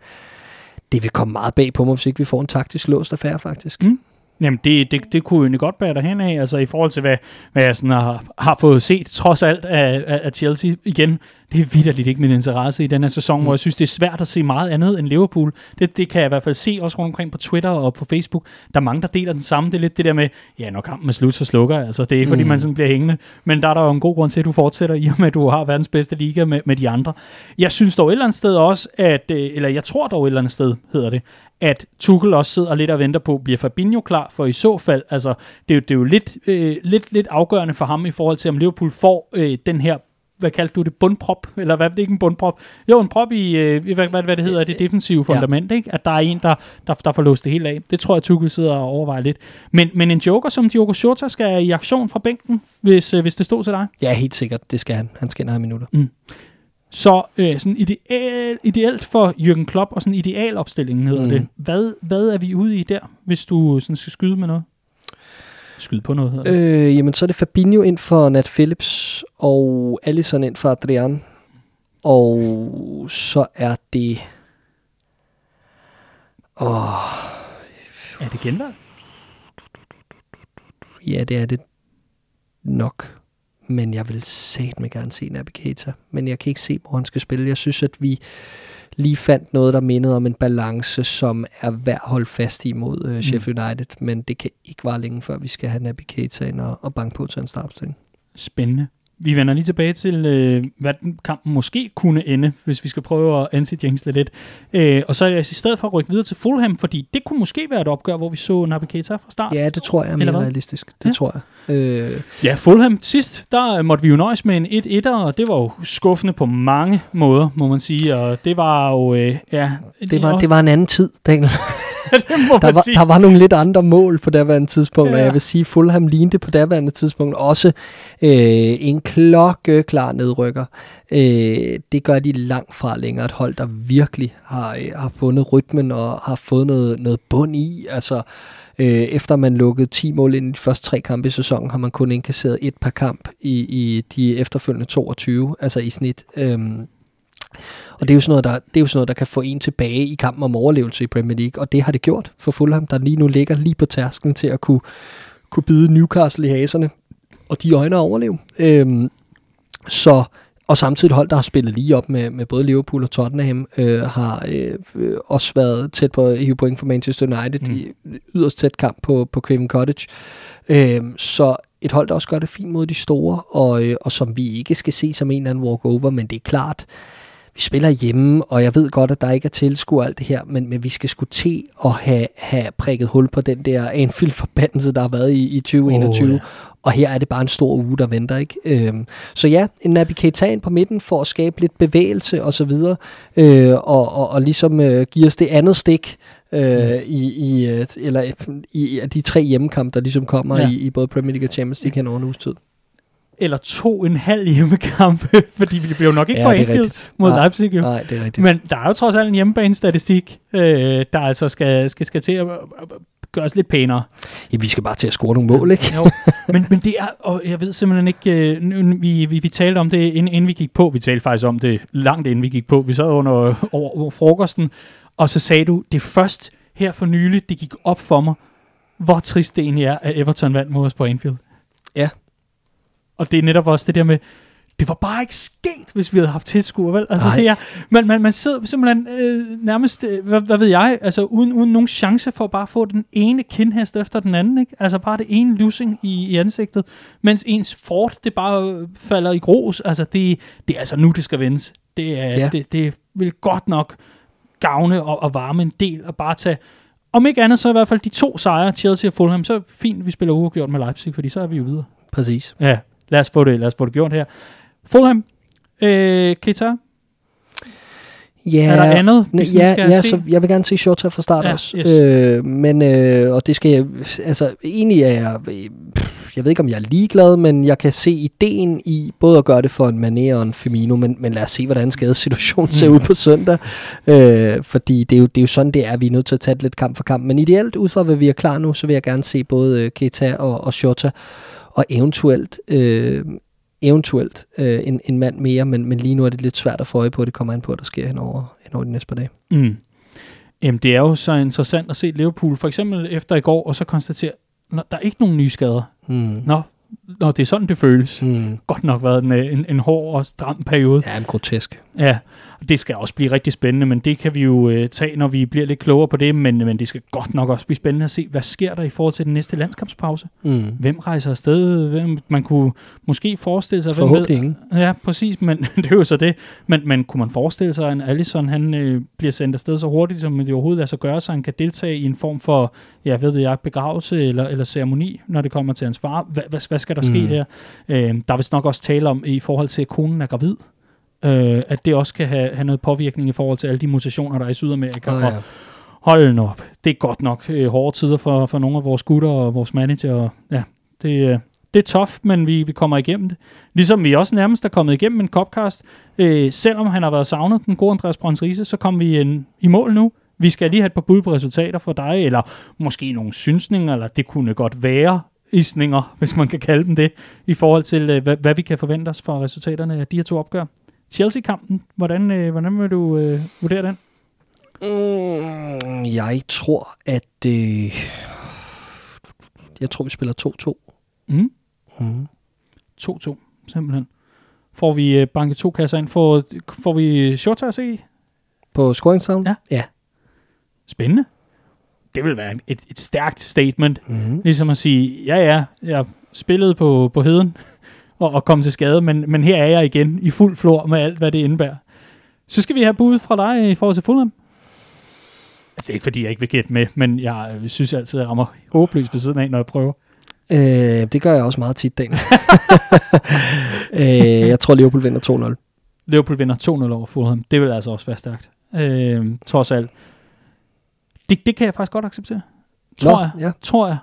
Speaker 2: det vil komme meget bag på mig, hvis ikke vi får en taktisk låst affære, faktisk. Mm.
Speaker 1: Jamen, det, det, det kunne jo godt bære derhen af, altså i forhold til, hvad, hvad jeg sådan har, har fået set, trods alt af, af Chelsea igen. Det er vidderligt ikke min interesse i den her sæson, mm. hvor jeg synes, det er svært at se meget andet end Liverpool. Det, det kan jeg i hvert fald se også rundt omkring på Twitter og på Facebook. Der er mange, der deler den samme. Det er lidt det der med, ja, når kampen er slut, så slukker Altså, det er ikke, fordi mm. man sådan bliver hængende. Men der er der jo en god grund til, at du fortsætter, i og med, at du har verdens bedste liga med, med de andre. Jeg synes dog et eller andet sted også, at, øh, eller jeg tror dog et eller andet sted, hedder det, at Tuchel også sidder lidt og venter på, bliver Fabinho klar? For i så fald, altså, det er jo, det er jo lidt, øh, lidt, lidt afgørende for ham i forhold til, om Liverpool får øh, den her hvad kaldte du det, bundprop, eller hvad, det er ikke en bundprop, jo, en prop i, øh, hvad, hvad, hvad det hedder, det defensive fundament, ja. ikke? at der er en, der, der, der får låst det hele af. Det tror jeg, Tuchel sidder og overvejer lidt. Men, men en joker som Diogo Jota skal i aktion fra bænken, hvis, øh, hvis det stod til dig?
Speaker 2: Ja, helt sikkert, det skal han. Han skal have minutter.
Speaker 1: Mm. Så øh, sådan ideal, ideelt for Jürgen Klopp, og sådan idealopstillingen hedder mm. det. Hvad, hvad er vi ude i der, hvis du sådan skal skyde med noget? Skyde på noget?
Speaker 2: Det? Øh, jamen, så er det Fabinho ind for Nat Phillips, og Allison ind for Adrian. Og så er det... Åh...
Speaker 1: Er det genvalg?
Speaker 2: Ja, det er det nok men jeg vil satme gerne se Naby Keita. Men jeg kan ikke se, hvor han skal spille. Jeg synes, at vi lige fandt noget, der mindede om en balance, som er værd at holde fast i mod uh, Sheffield United, men det kan ikke være længe, før vi skal have Naby Keita ind og, og banke på til en startopstilling.
Speaker 1: Spændende. Vi vender lige tilbage til, øh, hvad den kampen måske kunne ende, hvis vi skal prøve at anti lidt. Øh, og så er jeg i stedet for at rykke videre til Fulham, fordi det kunne måske være et opgør, hvor vi så Naby Keita fra start.
Speaker 2: Ja, det tror jeg er mere realistisk. Det ja. tror jeg.
Speaker 1: Øh. Ja, Fulham sidst, der måtte vi jo nøjes med en 1-1'er, og det var jo skuffende på mange måder, må man sige. Og det var jo... Øh, ja,
Speaker 2: det, var, det var en anden tid, Daniel.
Speaker 1: det må
Speaker 2: der, var,
Speaker 1: sige.
Speaker 2: der var nogle lidt andre mål på daværende tidspunkt, ja. og jeg vil sige, Fulham lignede på daværende tidspunkt også øh, en klokkeklar nedrykker. Øh, det gør de langt fra længere. Et hold, der virkelig har, øh, har fundet rytmen og har fået noget, noget bund i. Altså, øh, efter man lukkede 10 mål ind i de første tre kampe i sæsonen, har man kun indkasseret et per kamp i, i de efterfølgende 22, altså i snit. Øhm, og det er, jo sådan noget, der, det er jo sådan noget, der kan få en tilbage i kampen om overlevelse i Premier League, og det har det gjort for Fulham, der lige nu ligger lige på tærsklen til at kunne, kunne bide Newcastle i haserne, og de øjner at overleve. Øhm, så, og samtidig hold, der har spillet lige op med, med både Liverpool og Tottenham, øh, har øh, øh, også været tæt på at hive point for Manchester United, mm. i yderst tæt kamp på, på Craven Cottage. Øhm, så et hold, der også gør det fint mod de store, og, øh, og som vi ikke skal se som en eller anden walkover, men det er klart, vi spiller hjemme, og jeg ved godt, at der ikke er tilskuer alt det her, men, men vi skal skulle til at have, have prikket hul på den der Anfield-forbandelse, der har været i, i 2021.
Speaker 1: Åh,
Speaker 2: Oh,
Speaker 1: ja.
Speaker 2: Og her er det bare en stor uge, der venter. ikke. Øhm, så ja, en Naby Keita ind på midten for at skabe lidt bevægelse og så videre, øh, og, og, og ligesom øh, give os det andet stik øh, i, i, øh, eller, i, i de tre hjemmekampe, der ligesom kommer
Speaker 1: ja.
Speaker 2: i, i både Premier League og Champions League hen over en uges tid.
Speaker 1: Eller to en halv hjemmekampe, fordi vi jo nok ikke
Speaker 2: Ja, rigtigt.
Speaker 1: mod
Speaker 2: Nej,
Speaker 1: Leipzig. Jo.
Speaker 2: Nej, det er rigtigt.
Speaker 1: Men der er jo trods alt en hjemmebane-statistik, øh, der altså skal, skal, skal til at gøres lidt pænere.
Speaker 2: Ja, vi skal bare til at score nogle mål, ikke?
Speaker 1: Jo, men, men det er, og jeg ved simpelthen ikke, øh, vi, vi, vi talte om det, inden, inden vi gik på, vi talte faktisk om det langt inden vi gik på, vi sad under over, over frokosten, og så sagde du, det først her for nylig, det gik op for mig, hvor trist det egentlig er, at Everton vandt mod os på Anfield.
Speaker 2: Ja.
Speaker 1: Og det er netop også det der med, det var bare ikke sket, hvis vi havde haft tilskuer, vel? Altså,
Speaker 2: Nej.
Speaker 1: det er, man, man, man sidder simpelthen øh, nærmest, øh, hvad, hvad ved jeg, altså uden, uden nogen chance for at bare få den ene kindhest efter den anden, ikke? Altså bare det ene lussing i, i ansigtet, mens ens fort, det bare øh, falder i grus. Altså, det, det er altså nu, det skal vendes. Det, er, ja. Det, det vil godt nok gavne og, og varme en del, og bare tage, om ikke andet, så i hvert fald de to sejre, Chelsea og Fulham, så fint, vi spiller uafgjort med Leipzig, fordi så er vi jo videre.
Speaker 2: Præcis.
Speaker 1: Ja, lad os få det, lad os få det gjort her. Fulham, øh, Keita,
Speaker 2: Ja,
Speaker 1: er der andet, vi
Speaker 2: ja,
Speaker 1: skal
Speaker 2: ja
Speaker 1: se?
Speaker 2: så jeg vil gerne se Shota fra start
Speaker 1: Ja,
Speaker 2: også.
Speaker 1: yes.
Speaker 2: Øh, men, øh, og det skal jeg, altså egentlig er jeg, øh, jeg ved ikke om jeg er ligeglad, men jeg kan se ideen i både at gøre det for en Mané og en Firmino, men, men lad os se, hvordan skadessituationen ser
Speaker 1: Mm.
Speaker 2: ud på søndag. Øh, fordi det er, jo, det er jo sådan, det er, vi er nødt til at tage lidt kamp for kamp. Men ideelt, ud fra hvad vi er klar nu, så vil jeg gerne se både øh, Keita og, og Shota, og eventuelt, øh, eventuelt øh, en, en mand mere, men, men lige nu er det lidt svært at få øje på, det kommer an på, at der sker hen over, hen over de næste par dage.
Speaker 1: Mm. Jamen, det er jo så interessant at se Liverpool, for eksempel efter i går, og så konstatere, når der er ikke nogen nye skader.
Speaker 2: Mm.
Speaker 1: Nå, når det er sådan, det føles.
Speaker 2: Mm.
Speaker 1: Godt nok været en, øh, en, en hård og stram periode.
Speaker 2: Ja, en grotesk.
Speaker 1: Ja, det skal også blive rigtig spændende, men det kan vi jo øh, tage, når vi bliver lidt klogere på det, men, men det skal godt nok også blive spændende at se, hvad sker der i forhold til den næste landskampspause?
Speaker 2: Mm.
Speaker 1: Hvem rejser afsted? Hvem, man kunne måske forestille sig... hvem ved-
Speaker 2: Forhåbentlig.
Speaker 1: Ja, præcis, men det er jo så det. Men, men kunne man forestille sig, at en Allison han, øh, bliver sendt afsted så hurtigt, som det overhovedet lader sig gøre, så han kan deltage i en form for, ja, ved jeg, begravelse eller, eller ceremoni, når det kommer til hans far? Hvad, hvad, hvad skal der ske
Speaker 2: Mm.
Speaker 1: der? Øh, der er vist nok også tale om, i forhold til, at konen er gravid, øh, at det også kan have, have noget påvirkning i forhold til alle de mutationer, der er i Sydamerika.
Speaker 2: Oh,
Speaker 1: Og
Speaker 2: ja.
Speaker 1: hold nu op. Det er godt nok øh, hårde tider for, for nogle af vores gutter og vores manager. Og, ja, det, øh, det er tough, men vi, vi kommer igennem det. Ligesom vi også nærmest er kommet igennem en copcast. Øh, selvom han har været savnet, den gode Andreas Brøns Riese, så kom vi en, i mål nu. Vi skal lige have et par bud på resultater for dig, eller måske nogle synsninger, eller det kunne godt være isninger, hvis man kan kalde dem det, i forhold til, øh, hvad, hvad vi kan forvente os for resultaterne af de her to opgør. Chelsea-kampen, hvordan, øh, hvordan vil du øh, vurdere den?
Speaker 2: Mm, jeg tror, at... Øh, jeg tror, vi spiller 2-2.
Speaker 1: Mm.
Speaker 2: Mm.
Speaker 1: 2-2, simpelthen. Får vi øh, banket to kasser ind, får, får vi Shota at se?
Speaker 2: På scoringstavlen?
Speaker 1: Ja.
Speaker 2: ja.
Speaker 1: Spændende. Det vil være et, et stærkt statement.
Speaker 2: Mm.
Speaker 1: Ligesom at sige, ja ja, jeg spillede på, på heden og, og kom til skade, men, men her er jeg igen i fuld flor med alt, hvad det indebærer. Så skal vi have bud fra dig i forhold til Fulham. Altså, ikke fordi, jeg ikke vil gætte med, men jeg øh, synes altid, at jeg rammer håbløst ved siden af, når jeg prøver.
Speaker 2: Øh, det gør jeg også meget tit, Dan. øh, jeg tror, Liverpool vinder 2-0.
Speaker 1: Liverpool vinder 2-0 over Fulham. Det vil altså også være stærkt. Øh, trods alt. Det, det kan jeg faktisk godt acceptere. Tror
Speaker 2: Nå,
Speaker 1: jeg.
Speaker 2: ja.
Speaker 1: Tror jeg.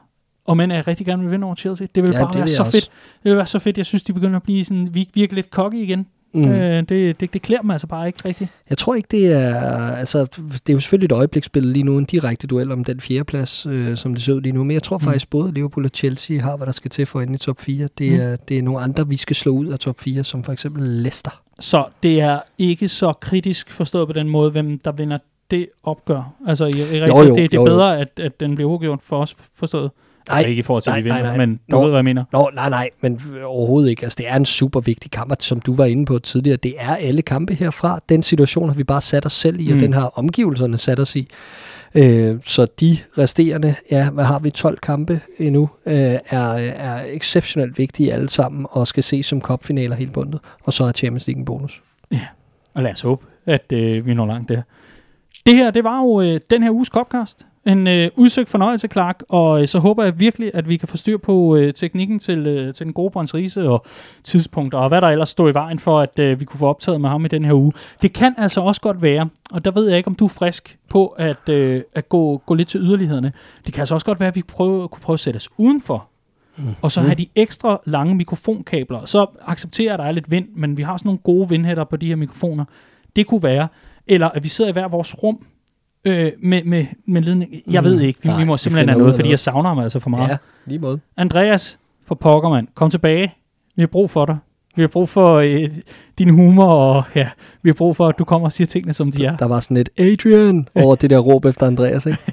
Speaker 1: Og men jeg rigtig gerne vil vinde over Chelsea. Det vil
Speaker 2: Ja,
Speaker 1: bare
Speaker 2: det
Speaker 1: være så
Speaker 2: jeg
Speaker 1: fedt.
Speaker 2: også.
Speaker 1: Det vil være så fedt. Jeg synes, de begynder at blive sådan, vir- virkelig lidt cocky igen.
Speaker 2: Mm.
Speaker 1: Øh, det, det, det klæder mig altså bare ikke rigtigt.
Speaker 2: Jeg tror ikke, det er... Altså, det er jo selvfølgelig et øjebliksspil lige nu, en direkte duel om den fjerdeplads, øh, som det ser ud lige nu. Men jeg tror
Speaker 1: Mm.
Speaker 2: faktisk, både Liverpool og Chelsea har, hvad der skal til for at ende i top 4. Det
Speaker 1: Mm.
Speaker 2: er, det er nogle andre, vi skal slå ud af top 4, som for eksempel Leicester.
Speaker 1: Så det er ikke så kritisk forstået på den måde, hvem der vinder det opgør. Altså i, i
Speaker 2: Jo,
Speaker 1: jo,
Speaker 2: jo,
Speaker 1: det, det er
Speaker 2: jo, jo.
Speaker 1: bedre, at, at den bliver uafgjort for os forstået.
Speaker 2: Nej,
Speaker 1: altså ikke i forhold til, at
Speaker 2: nej,
Speaker 1: vi vinder,
Speaker 2: nej, nej.
Speaker 1: men du
Speaker 2: Nå.
Speaker 1: ved, hvad jeg mener.
Speaker 2: Nå, nej, nej, men overhovedet ikke. Altså, det er en super vigtig kamp, og som du var inde på tidligere. Det er alle kampe herfra. Den situation har vi bare sat os selv i, og
Speaker 1: Mm.
Speaker 2: den har omgivelserne sat os i. Øh, så de resterende, ja, hvad har vi, 12 kampe endnu, øh, er, er exceptionelt vigtige alle sammen, og skal ses som cupfinaler helt bundet. Og så er Champions League en bonus.
Speaker 1: Og lad os håbe, at øh, vi når langt der. Det her, det var jo øh, den her uges Copcast. En øh, udsøgt fornøjelse, Clark, og øh, så håber jeg virkelig, at vi kan få styr på øh, teknikken til, øh, til den gode Brøns Riese og tidspunkter, og hvad der ellers står i vejen for, at øh, vi kunne få optaget med ham i den her uge. Det kan altså også godt være, og der ved jeg ikke, om du er frisk på at, øh, at gå, gå lidt til yderlighederne. Det kan altså også godt være, at vi prøve, kunne prøve at sætte os udenfor, og så have de ekstra lange mikrofonkabler. Så accepterer at der er lidt vind, men vi har sådan nogle gode vindhætter på de her mikrofoner. Det kunne være. Eller at vi sidder i hver vores rum øh, med, med, med ledning. Jeg
Speaker 2: Mm.
Speaker 1: ved ikke. Vi,
Speaker 2: Nej,
Speaker 1: vi må simpelthen have noget, fordi
Speaker 2: noget.
Speaker 1: jeg savner ham altså for meget.
Speaker 2: Ja, lige måde.
Speaker 1: Andreas for pokker, mand. Kom tilbage. Vi har brug for dig. Vi har brug for øh, din humor, og ja, vi har brug for, at du kommer og siger tingene, som de er.
Speaker 2: Der var sådan et Adrian over det der råb efter Andreas, ikke?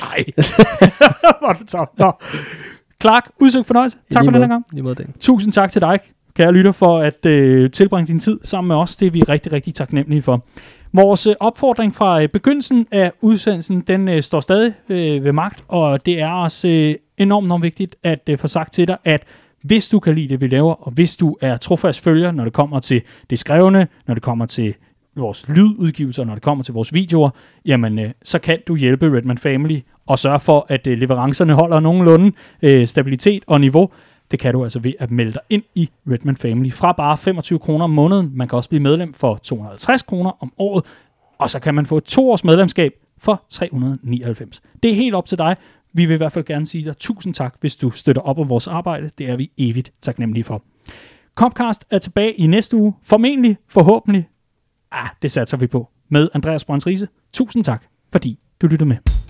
Speaker 1: Nej. Hvor er du tom. Nå. Clark, udsøgt fornøjelse. Tak for den gang. Tusind tak til dig, kære lytter, for at øh, tilbringe din tid sammen med os. Det er vi rigtig, rigtig taknemmelige for. Vores øh, opfordring fra øh, begyndelsen af udsendelsen, den øh, står stadig øh, ved magt, og det er også øh, enormt, enormt vigtigt at øh, få sagt til dig, at hvis du kan lide det, vi laver, og hvis du er trofast følger, når det kommer til det skrevne, når det kommer til vores lydudgivelser, når det kommer til vores videoer, jamen øh, så kan du hjælpe Redman Family og sørge for, at øh, leverancerne holder nogenlunde øh, stabilitet og niveau. Det kan du altså ved at melde dig ind i Redman Family fra bare 25 kroner om måneden. Man kan også blive medlem for 250 kroner om året, og så kan man få et to års medlemskab for 399. Det er helt op til dig. Vi vil i hvert fald gerne sige dig tusind tak, hvis du støtter op om vores arbejde. Det er vi evigt taknemmelige for. Comcast er tilbage i næste uge. Formentlig, forhåbentlig, ah, det satser vi på, med Andreas Brøns Riese. Tusind tak, fordi du lyttede med.